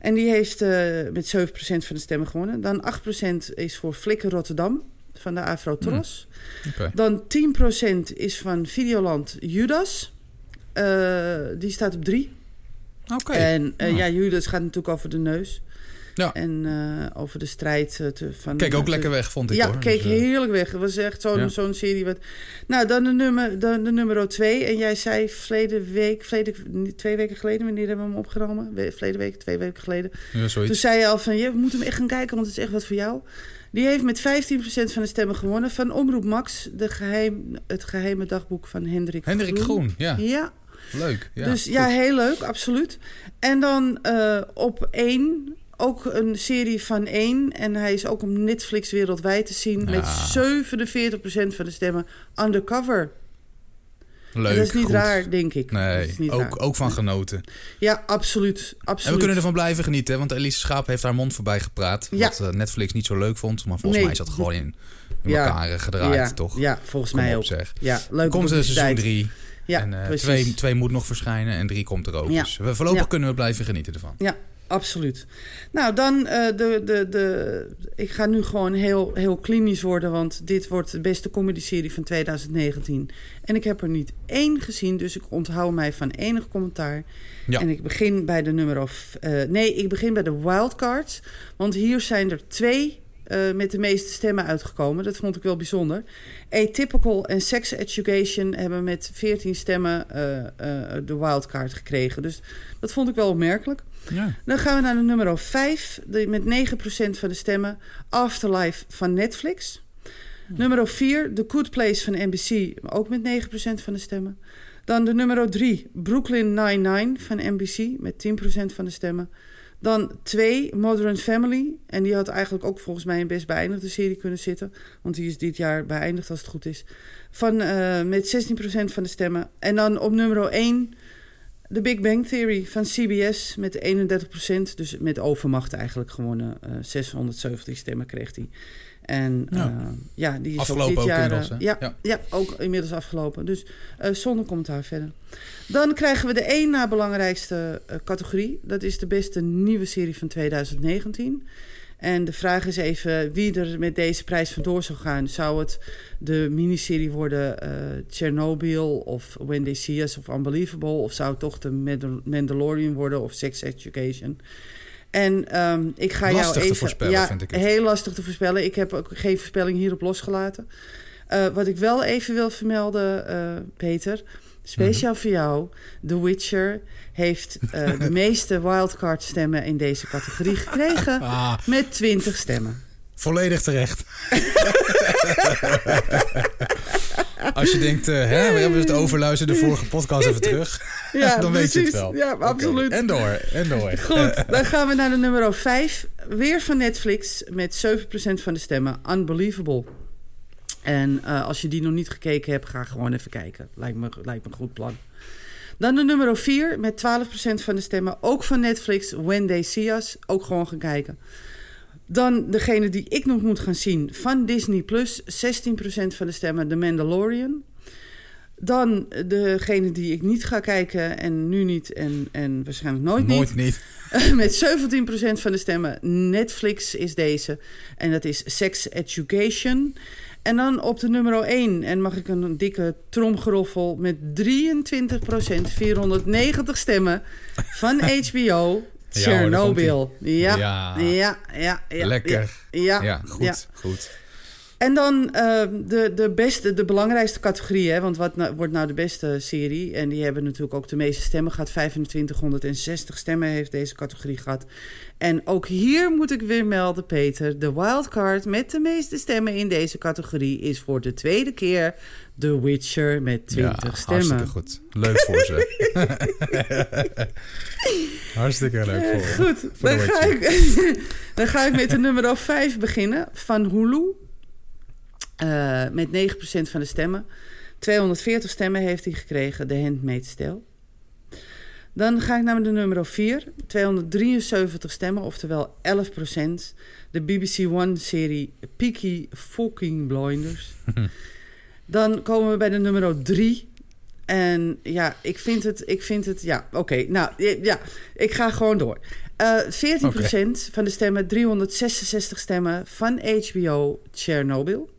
En die heeft eh, met 7% van de stemmen gewonnen. Dan 8% is voor Flikker Rotterdam van de Afro Tros. Oké. Dan 10% is van Videoland Judas. Eh, die staat op 3. Oké. En Ah. ja, Judas gaat natuurlijk over de neus. Ja. En eh, over de strijd eh, te, van... Keek ook lekker weg, vond ik ja, hoor. keek Dus, eh, heerlijk weg. Het was echt zo'n Ja. zo'n serie. Wat... Nou, dan de nummer, dan de nummer twee. En jij zei verleden week, verleden, twee weken geleden, wanneer hebben we hem opgenomen? Verleden week, twee weken geleden. ja, Toen zei je al van, je moet hem echt gaan kijken, want het is echt wat voor jou. Die heeft met 15% van de stemmen gewonnen. Van Omroep Max, de geheim, het geheime dagboek van Hendrik Hendrik Groen, ja. Ja, Leuk. Ja, dus goed. ja, heel leuk, absoluut. En dan op één, ook een serie van één. En hij is ook op Netflix wereldwijd te zien. Ja. Met 47% van de stemmen undercover. Leuk, en dat is niet goed. raar, denk ik. Nee, ook, raar. ook van genoten. Ja, absoluut. absoluut. En we kunnen ervan blijven genieten, want Elise Schaap heeft haar mond voorbij gepraat. Ja. Wat eh, Netflix niet zo leuk vond, maar volgens Nee. mij is dat gewoon in, in Ja. elkaar eh, gedraaid, ja, toch? Ja, volgens Kom mij op, ook. zeg. Ja, leuk. Komt er seizoen drie Ja, en precies. twee, twee moet nog verschijnen en drie komt er ook. Ja. Dus we, voorlopig kunnen we blijven genieten ervan. Ja, absoluut. Nou, dan eh, de, de, de... Ik ga nu gewoon heel, heel klinisch worden... want dit wordt de beste comedy-serie van 2019. En ik heb er niet één gezien... dus ik onthoud mij van enig commentaar. Ja. En ik begin bij de nummer... Of, eh, nee, ik begin bij de wildcards. Want hier zijn er twee... eh, met de meeste stemmen uitgekomen. Dat vond ik wel bijzonder. Atypical en Sex Education hebben met 14 stemmen eh, eh, de wildcard gekregen. Dus dat vond ik wel opmerkelijk. Ja. Dan gaan we naar de nummer 5, met 9% van de stemmen. Afterlife van Netflix. Nummer 4, The Good Place van NBC, ook met 9% van de stemmen. Dan de nummer 3, Brooklyn Nine-Nine van NBC, met 10% van de stemmen. Dan 2, Modern Family. En die had eigenlijk ook volgens mij een best beëindigde serie kunnen zitten. Want die is dit jaar beëindigd als het goed is. Van, eh, met 16% van de stemmen. En dan op nummer 1, The Big Bang Theory van CBS met 31%. Dus met overmacht eigenlijk gewonnen. Eh 670 stemmen kreeg hij. En Ja. ja, ja die is Afgelopen ook dit ook jaar... inmiddels, eh, ja, Ja. ja. ook inmiddels afgelopen. Dus eh, zonder commentaar verder. Dan krijgen we de één na belangrijkste eh, categorie. Dat is de beste nieuwe serie van 2019. En de vraag is even wie er met deze prijs vandoor zou gaan. Zou het de miniserie worden eh Chernobyl of When They See Us of Unbelievable? Of zou het toch de Mandal- Mandalorian worden of Sex Education? En ehm, ik ga Lastig jou te even... voorspellen, ja, vind ik het. heel lastig te voorspellen. Ik heb ook geen voorspelling hierop losgelaten. Eh, wat ik wel even wil vermelden, eh, Peter... Speciaal Mhm. voor jou. The Witcher heeft eh, de meeste wildcard stemmen in deze categorie gekregen. Ah, Met 20 stemmen. volledig terecht. Als je denkt, eh, hè, we hebben het overluisterd de vorige podcast even terug. Ja, dan weet je het wel. Ja, absoluut. En door, en door. Goed, dan gaan we naar de nummer 5. Weer van Netflix met 7% van de stemmen. Unbelievable. En uh, als je die nog niet gekeken hebt, ga gewoon even kijken. Lijkt me, lijkt me een goed plan. Dan de nummer 4 met 12% van de stemmen. Ook van Netflix, When They See Us. Ook gewoon gaan kijken. Dan degene die ik nog moet gaan zien van Disney Plus. 16% van de stemmen, The Mandalorian. Dan degene die ik niet ga kijken en nu niet en, en waarschijnlijk nooit, nooit niet. niet. Met 17% van de stemmen. Netflix is deze. En dat is Sex Education. En dan op de nummer 1. En mag ik een dikke tromgeroffel met 23%, 490 stemmen van HBO. Chernobyl. Ja, ja, ja, ja, ja, Lekker. Ja, ja goed, goed. En dan uh, de, de beste, de belangrijkste categorie. Hè, want wat nou, wordt nou de beste serie? En die hebben natuurlijk ook de meeste stemmen gehad. 2560 stemmen heeft deze categorie gehad. En ook hier moet ik weer melden, Peter. De wildcard met de meeste stemmen in deze categorie is voor de tweede keer The Witcher met 20 ja, stemmen. Hartstikke goed. Leuk voor ze. hartstikke leuk voor Goed, voor dan, ga ik, dan ga ik met de nummer 5 beginnen van Hulu. Uh, met 9% van de stemmen. 240 stemmen heeft hij gekregen, de Handmaid's Tale. Dan ga ik naar de nummer 4. 273 stemmen, oftewel 11%. De BBC One-serie Peaky Fucking Blinders. Dan komen we bij de nummer 3. En ja, ik vind het, ik vind het, ja, oké. nou, ja, ik ga gewoon door. Uh, 14% okay. van de stemmen, 366 stemmen van HBO Chernobyl.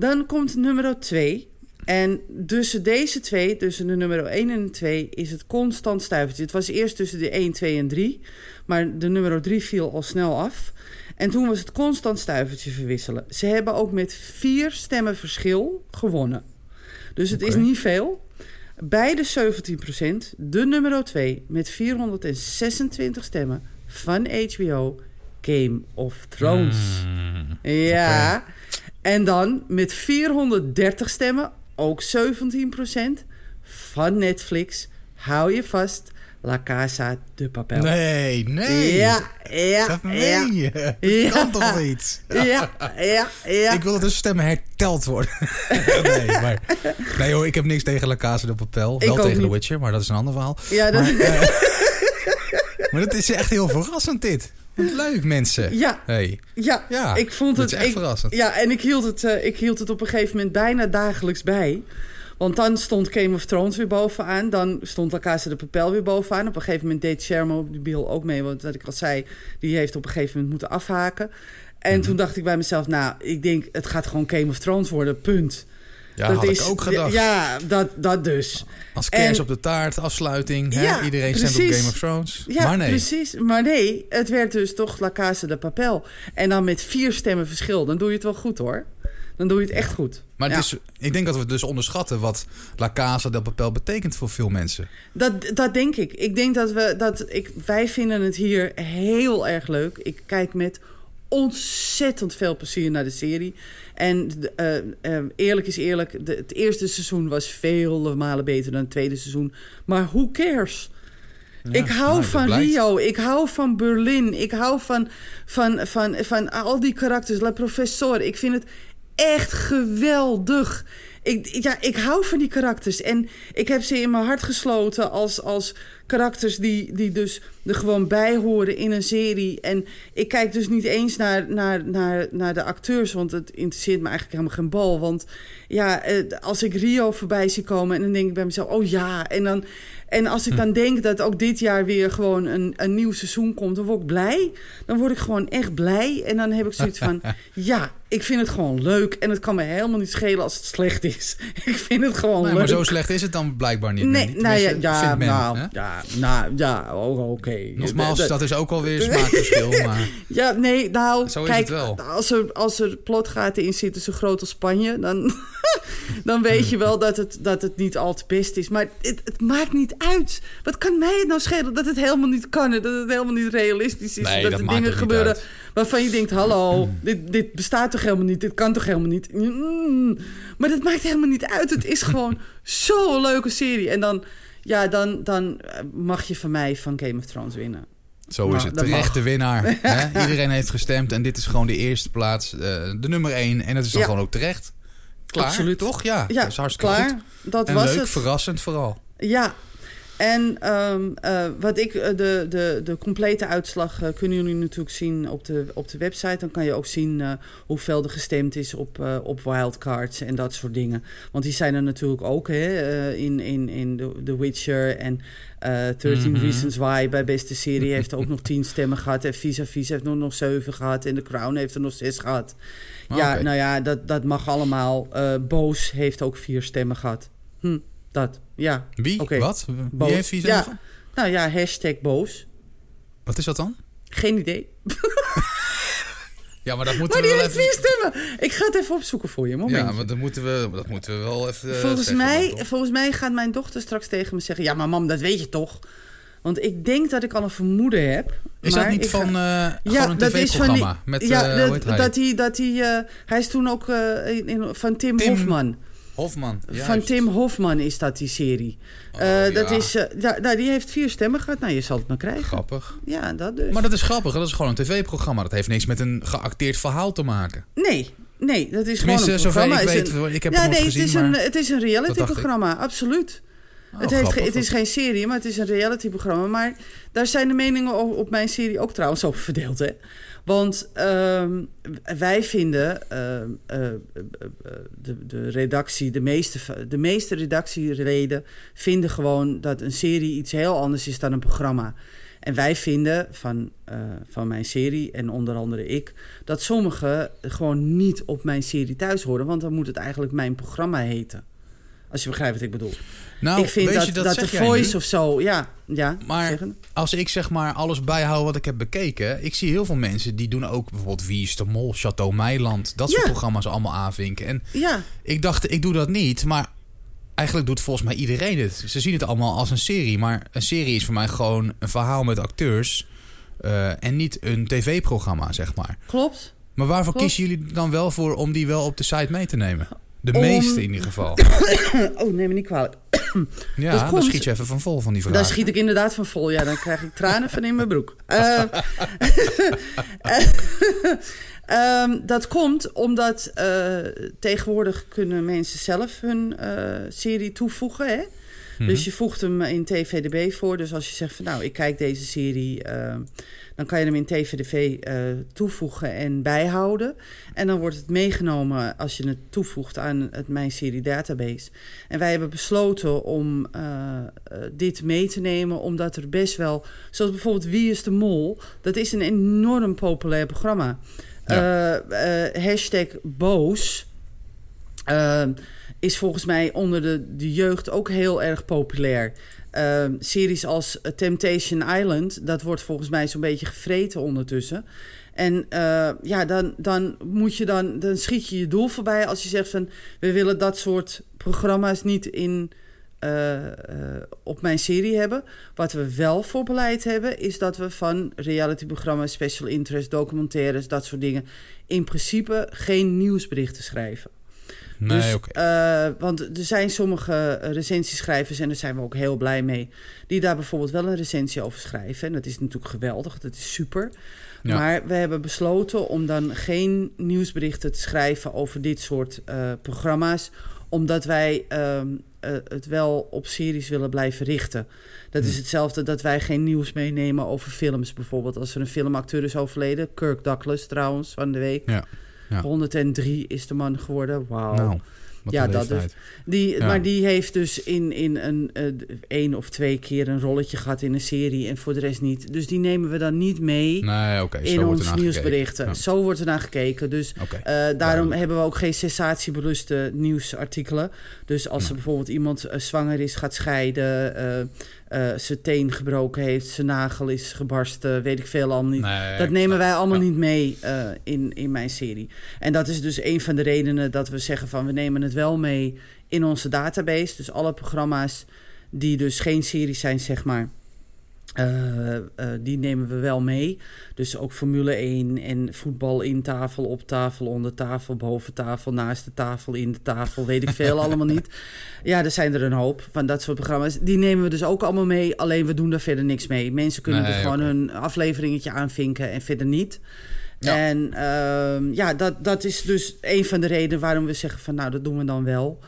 Dan komt nummer 2. En tussen deze twee, tussen de nummer 1 en 2, is het constant stuivertje. Het was eerst tussen de 1, 2 en 3. Maar de nummer 3 viel al snel af. En toen was het constant stuivertje verwisselen. Ze hebben ook met vier stemmen verschil gewonnen. Dus het okay. is niet veel. Beide 17%. De nummer 2 met 426 stemmen van HBO Game of Thrones. Mm, ja. Okay. En dan met 430 stemmen, ook 17% van Netflix. Hou je vast. La Casa de Papel. Nee, nee. Ja, ja. Dat meen je. Dat ja. kan toch niet? Ja, ja, ja. Ik wil dat de stemmen herteld worden. nee, maar... Nee hoor, ik heb niks tegen La Casa de Papel. Ik Wel tegen niet. The Witcher, maar dat is een ander verhaal. Ja, dat... Maar, uh, maar dat is echt heel verrassend dit. Wat leuk, mensen. Ja, Hey. ja, Ja, ik vond dat het... is echt ik, verrassend. Ja, en ik hield, het, uh, ik hield het op een gegeven moment bijna dagelijks bij. Want dan stond Game of Thrones weer bovenaan. Dan stond La Casa de Papel weer bovenaan. Op een gegeven moment deed Chernobyl ook mee. Want wat ik al zei, die heeft op een gegeven moment moeten afhaken. En Mhm. toen dacht ik bij mezelf, nou, ik denk, het gaat gewoon Game of Thrones worden, punt. Ja, had ik ook gedacht. Ja, dat, dat dus. Als kers En- op de taart, afsluiting. Hè? Iedereen stemt op. Game of Thrones. Ja, maar nee. precies. Maar nee, het werd dus toch La Casa de Papel. En dan met vier stemmen verschil. Dan doe je het wel goed, hoor. Dan doe je het echt goed. Maar Ja. het is, ik denk dat we dus onderschatten wat La Casa del Papel betekent voor veel mensen. Dat, dat denk ik. Ik denk dat we dat ik, wij vinden het hier heel erg leuk. Ik kijk met ontzettend veel plezier naar de serie. En eh, eh, eerlijk is eerlijk, de, het eerste seizoen was vele malen beter dan het tweede seizoen. Maar who cares? Ja, ik hou nou, van blijkt. Rio, ik hou van Berlin, ik hou van, van, van, van al die karakters. La Professor, ik vind het echt geweldig. Ik, ja, ik hou van die karakters. En ik heb ze in mijn hart gesloten als, als karakters die, die dus er gewoon bij horen in een serie. En ik kijk dus niet eens naar, naar, naar, naar de acteurs, want het interesseert me eigenlijk helemaal geen bal. Want ja, eh, als ik Rio voorbij zie komen en dan denk ik bij mezelf, oh ja. En, dan, en als ik dan denk dat ook dit jaar weer gewoon een, een nieuw seizoen komt, dan word ik blij. Dan word ik gewoon echt blij. En dan heb ik zoiets van, ja, ik vind het gewoon leuk. En het kan me helemaal niet schelen als het slecht is. ik vind het gewoon Nee, leuk. maar zo slecht is het dan blijkbaar niet. Nee, meer. nou ja, ja, men, nou, hè? Ja, nou, ja, oh, oké. Nogmaals, Dat- dat is ook alweer smaakverschil. Maar Ja, nee, nou, Zo is kijk, het wel. Als, er, als er plotgaten in zitten zo groot als Spanje, dan, dan weet je wel dat het, dat het niet al te best is. Maar het, het maakt niet uit. Wat kan mij het nou schelen dat het helemaal niet kan en dat het helemaal niet realistisch is? Nee, dat, dat er dingen gebeuren uit. waarvan je denkt, hallo, dit, dit bestaat toch helemaal niet? Dit kan toch helemaal niet? Mm. Maar dat maakt helemaal niet uit. Het is gewoon zo'n leuke serie. En dan, ja, dan, dan eh, mag je van mij van Game of Thrones winnen. Zo Nou, is het. dat Terecht mag. de winnaar. hè? Iedereen heeft gestemd en dit is gewoon de eerste plaats. eh, de nummer één. En dat is dan Ja. gewoon ook terecht. Klaar, Absoluut. toch? Ja, Ja, dat is hartstikke klaar. goed. Dat En was leuk, het. verrassend vooral. Ja, en ehm, eh, wat ik, eh, de, de, de complete uitslag eh, kunnen jullie natuurlijk zien op de, op de website. Dan kan je ook zien eh, hoeveel er gestemd is op, op wildcards en dat soort dingen. Want die zijn er natuurlijk ook hè, in, in, in The, The Witcher en eh 13 Mhm. Reasons Why bij beste serie heeft ook nog 10 stemmen gehad. En Vis Vis heeft nog, nog 7 gehad en The Crown heeft er nog 6 gehad. Ja, nou ja, dat, dat mag allemaal. Boos heeft ook 4 stemmen gehad. Hm, dat, ja. Wie? Oké. Wat? Wie Boos. heeft vier Ja. Nou ja, hashtag boos. Wat is dat dan? Geen idee. Ja, maar dat moeten Maar die we wel heeft even... vier stemmen. Ik ga het even opzoeken voor je. Moment. Ja, maar dat moeten we, dat moeten we wel even eh, volgens, zeggen mij, volgens mij gaat mijn dochter straks tegen me zeggen... Ja, maar mam, dat weet je toch? Want ik denk dat ik al een vermoeden heb. Is dat niet ik ga- van eh gewoon Ja, een dat is van die... tv-programma? Met, ja, eh, dat, hij? dat hij... Dat hij, eh, hij is toen ook in, in- van Tim, Tim Hofman. Hofman. Van. Tim Hofman is dat die serie. Oh, Eh, dat ja. is, nou, die heeft vier stemmen gehad. Nou, je zal het maar krijgen. Grappig. Ja, dat dus. Maar dat is grappig, dat is gewoon een tv-programma. Dat heeft niks met een geacteerd verhaal te maken. Nee, nee, dat is Tenminste, gewoon een zover programma. ik weet, een- ik heb ja, het nee, gezien, het is, een, het is een reality-programma, absoluut. Oh, het, heeft, grappig. het is geen serie, maar het is een reality-programma. Maar daar zijn de meningen op, op mijn serie ook trouwens over verdeeld. Hè? Want ehm, wij vinden, ehm, eh, eh, eh, de, de redactie, de meeste, de meeste redactieleden vinden gewoon dat een serie iets heel anders is dan een programma. En wij vinden van, van mijn serie, en onder andere ik, dat sommige gewoon niet op mijn serie thuis horen. Want dan moet het eigenlijk mijn programma heten. Als je begrijpt wat ik bedoel. Nou, ik vind weet dat, je, dat, dat, de voice of zo, ja, ja. Maar- zeggen. Als ik zeg maar alles bijhoud wat ik heb bekeken... Ik zie heel veel mensen die doen ook bijvoorbeeld Wie is de Mol, Chateau Meiland... Dat soort Ja. programma's allemaal aanvinken. En Ja, ik dacht, ik doe dat niet, maar... Eigenlijk doet volgens mij iedereen het. Ze zien het allemaal als een serie. Maar een serie is voor mij gewoon een verhaal met acteurs... eh, en niet een tv-programma, zeg maar. klopt. Maar waarvoor Klopt. kiezen jullie dan wel voor om die wel op de site mee te nemen? De Om- meeste in ieder geval. Oh, neem me niet kwalijk. Ja, dan schiet je even van vol van die vraag. Daar schiet ik inderdaad van vol. Ja, dan krijg ik tranen van in mijn broek. Eh, ehm, dat komt omdat eh, tegenwoordig kunnen mensen zelf hun eh, serie toevoegen. Hè? Mhm. Dus je voegt hem in TVDB voor. Dus als je zegt van nou, ik kijk deze serie, eh, dan kan je hem in TVDB eh, toevoegen en bijhouden. En dan wordt het meegenomen als je het toevoegt aan het Mijn Serie Database. En wij hebben besloten om eh, eh, dit mee te nemen, omdat er best wel, zoals bijvoorbeeld Wie is de Mol, dat is een enorm populair programma. Hashtag boos. Is volgens mij onder de, de jeugd ook heel erg populair. Eh, series als Temptation Island, dat wordt volgens mij zo'n beetje gevreten ondertussen. En eh, ja, dan, dan moet je dan, dan schiet je je doel voorbij als je zegt van we willen dat soort programma's niet in, eh, eh, op mijn serie hebben. Wat we wel voor beleid hebben, is dat we van realityprogramma's, special interest, documentaires, dat soort dingen, in principe geen nieuwsberichten schrijven. Nee, Dus, oké. eh, want er zijn sommige eh, recensieschrijvers, en daar zijn we ook heel blij mee, die daar bijvoorbeeld wel een recensie over schrijven. En dat is natuurlijk geweldig, dat is super. Ja. Maar we hebben besloten om dan geen nieuwsberichten te schrijven over dit soort eh, programma's, omdat wij ehm, eh, het wel op series willen blijven richten. Dat is Hm. hetzelfde dat wij geen nieuws meenemen over films bijvoorbeeld. Als er een filmacteur is overleden, Kirk Douglas trouwens, van de week. Ja, ja. 103 is de man geworden, wauw. Nou, Ja, dat dus. leeftijd. Die, Ja. Maar die heeft dus in, in een eh, één of twee keer een rolletje gehad in een serie en voor de rest niet. Dus die nemen we dan niet mee Nee, in ernaar nieuwsberichten. Zo wordt er naar gekeken. Dus eh, daarom hebben we ook geen sensatiebeluste nieuwsartikelen. Dus als er bijvoorbeeld iemand eh, zwanger is, gaat scheiden, eh, zijn teen gebroken heeft, zijn nagel is gebarsten, weet ik veel al niet. Nee, Dat nemen wij allemaal ja. niet mee eh, in, in mijn serie. En dat is dus een van de redenen dat we zeggen van we nemen het wel mee in onze database. Dus alle programma's die dus geen series zijn, zeg maar. Eh, eh, die nemen we wel mee. Dus ook Formule 1 en voetbal in tafel, op tafel, onder tafel, boven tafel, naast de tafel, in de tafel, weet ik veel allemaal niet. Ja, er zijn er een hoop van dat soort programma's. Die nemen we dus ook allemaal mee, alleen we doen daar verder niks mee. Mensen kunnen Nee, er gewoon hun afleveringetje aanvinken en verder niet. Ja. En ehm, ja, dat, dat is dus een van de redenen waarom we zeggen van nou, dat doen we dan wel.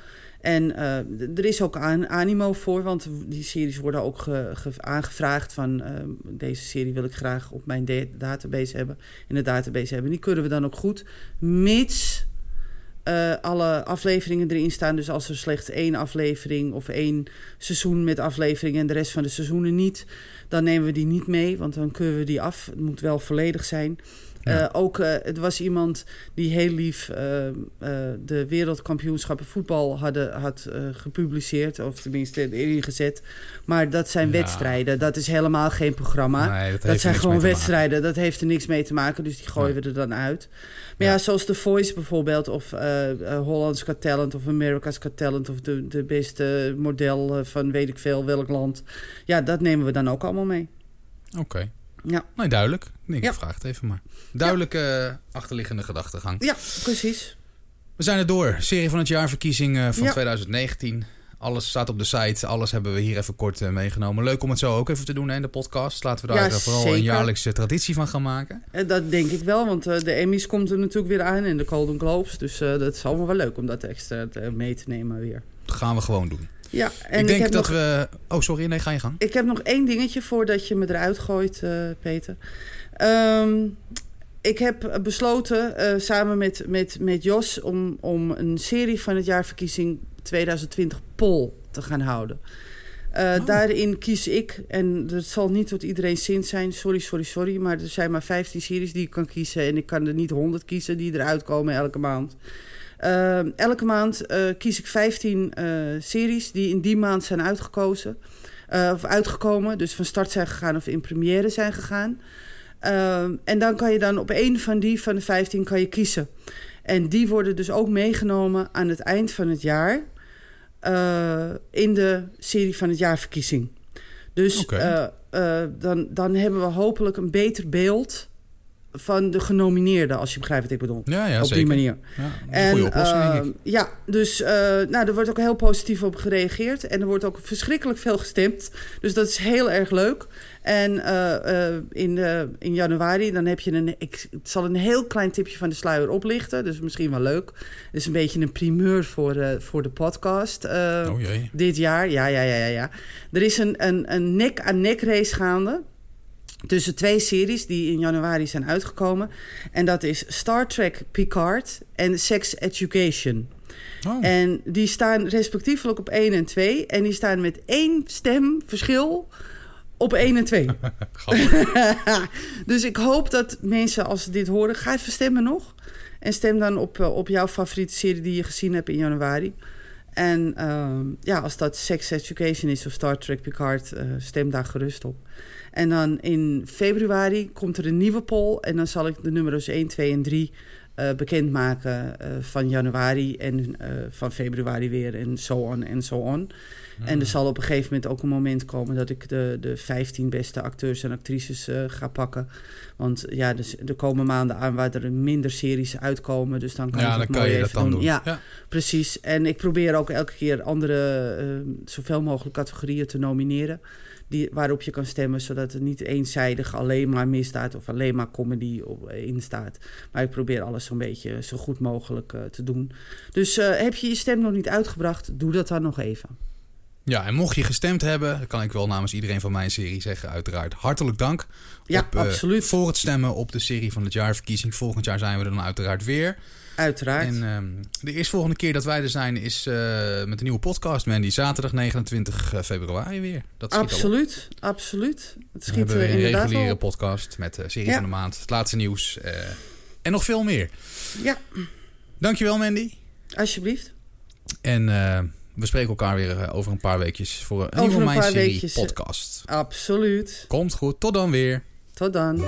En eh, er is ook aan, animo voor, want die series worden ook ge- ge- aangevraagd van ehm, deze serie wil ik graag op mijn da- database hebben, in de database hebben. Die kunnen we dan ook goed, mits eh, alle afleveringen erin staan. Dus als er slechts één aflevering of één seizoen met afleveringen en de rest van de seizoenen niet, dan nemen we die niet mee, want dan keuren we die af. Het moet wel volledig zijn. Ja. Eh, ook, eh, het was iemand die heel lief eh, de wereldkampioenschappen voetbal hadden, had gepubliceerd, of tenminste erin gezet. Maar dat zijn Ja. wedstrijden, dat is helemaal geen programma. Nee, dat, zijn gewoon wedstrijden, dat heeft er niks mee te maken, dus die gooien we er dan uit. Maar ja, Ja. zoals The Voice bijvoorbeeld, of Holland's Got Talent, of America's Got Talent, of de, de beste model van weet ik veel welk land. Ja, dat nemen we dan ook allemaal mee. Oké. Ja. Nee, duidelijk. Nee, ik Ja. vraag het even maar. Duidelijke eh, achterliggende gedachtegang. Ja, precies. We zijn er door. Serie van het jaar verkiezing eh, van Ja. 2019. Alles staat op de site. Alles hebben we hier even kort eh, meegenomen. Leuk om het zo ook even te doen hè, in de podcast. Laten we daar Ja, vooral zeker. een jaarlijkse traditie van gaan maken. En dat denk ik wel, want de Emmys komt er natuurlijk weer aan en de Golden Globes. Dus dat is allemaal wel leuk om dat extra mee te nemen weer. Dat gaan we gewoon doen. Ja, en ik denk heb dat nog, we... Oh, sorry. Nee, ga je gang. Ik heb nog één dingetje voordat je me eruit gooit, eh, Peter. Ehm, ik heb besloten eh, samen met, met, met Jos om, om een serie van het jaarverkiezing 2020 poll te gaan houden. Eh, Oh. Daarin kies ik, en dat zal niet tot iedereen zin zijn, sorry, sorry, sorry, maar er zijn maar 15 series die ik kan kiezen en ik kan er niet 100 kiezen die eruit komen elke maand. Ehm, elke maand eh, kies ik 15 eh, series die in die maand zijn uitgekozen. eh, of uitgekomen, dus van start zijn gegaan of in première zijn gegaan. Ehm, en dan kan je dan op één van die van de 15 kan je kiezen. En die worden dus ook meegenomen aan het eind van het jaar in de serie van het jaarverkiezing. Dus dan, dan hebben we hopelijk een beter beeld van de genomineerden, als je begrijpt wat ik bedoel. Ja, ja op zeker. die manier. Ja, een goede oplossing, denk eh, ik. Ja, dus uh, nou, er wordt ook heel positief op gereageerd. En er wordt ook verschrikkelijk veel gestemd. Dus dat is heel erg leuk. En uh, in, in januari, dan heb je een... Ik zal een heel klein tipje van de sluier oplichten. Dus misschien wel leuk. Het is een beetje een primeur voor, voor de podcast. oh jee. Dit jaar, ja, ja, ja, ja. ja. Er is een, een, een nek-aan-nek race gaande tussen twee series die in januari zijn uitgekomen. En dat is Star Trek Picard en Sex Education. Oh. En die staan respectievelijk op 1 en 2. En die staan met één stem verschil op 1 en 2. dus ik hoop dat mensen, als ze dit horen, ga even stemmen nog. En stem dan op, op jouw favoriete serie die je gezien hebt in januari. En uh, ja, als dat Sex Education is of Star Trek Picard, uh, stem daar gerust op. En dan in februari komt er een nieuwe poll. En dan zal ik de nummers 1, 2 en 3 uh, bekendmaken uh, van januari en uh, van februari weer. En zo so on en zo so on. Hmm. En er zal op een gegeven moment ook een moment komen dat ik de, de 15 beste acteurs en actrices ga pakken. Want ja, dus er komen maanden aan waar er minder series uitkomen. Dus dan kan ja, ik dan kan je dat dan doen. doen. Ja, ja, precies. En ik probeer ook elke keer andere, zoveel mogelijk categorieën te nomineren. Die, waarop je kan stemmen, zodat er niet eenzijdig alleen maar misdaad of alleen maar comedy op, in staat. Maar ik probeer alles zo'n beetje zo goed mogelijk uh, te doen. Dus uh, heb je je stem nog niet uitgebracht, doe dat dan nog even. Ja, en mocht je gestemd hebben, dan kan ik wel namens iedereen van mijn serie zeggen, uiteraard hartelijk dank. Ja, op, absoluut. Voor het stemmen op de serie van het jaarverkiezing. Volgend jaar zijn we er dan uiteraard weer. Uiteraard. En uh, de eerstvolgende keer dat wij er zijn is uh, met een nieuwe podcast, Mandy. Zaterdag 29 februari weer. Dat absoluut, absoluut. Het schiet we hebben een reguliere podcast met de serie ja. van de maand, het laatste nieuws uh, en nog veel meer. Ja. Dankjewel, Mandy. Alsjeblieft. En uh, we spreken elkaar weer over een paar weekjes voor een over nieuwe een Mijn Serie weekjes. podcast. Absoluut. Komt goed. Tot dan weer. Tot dan.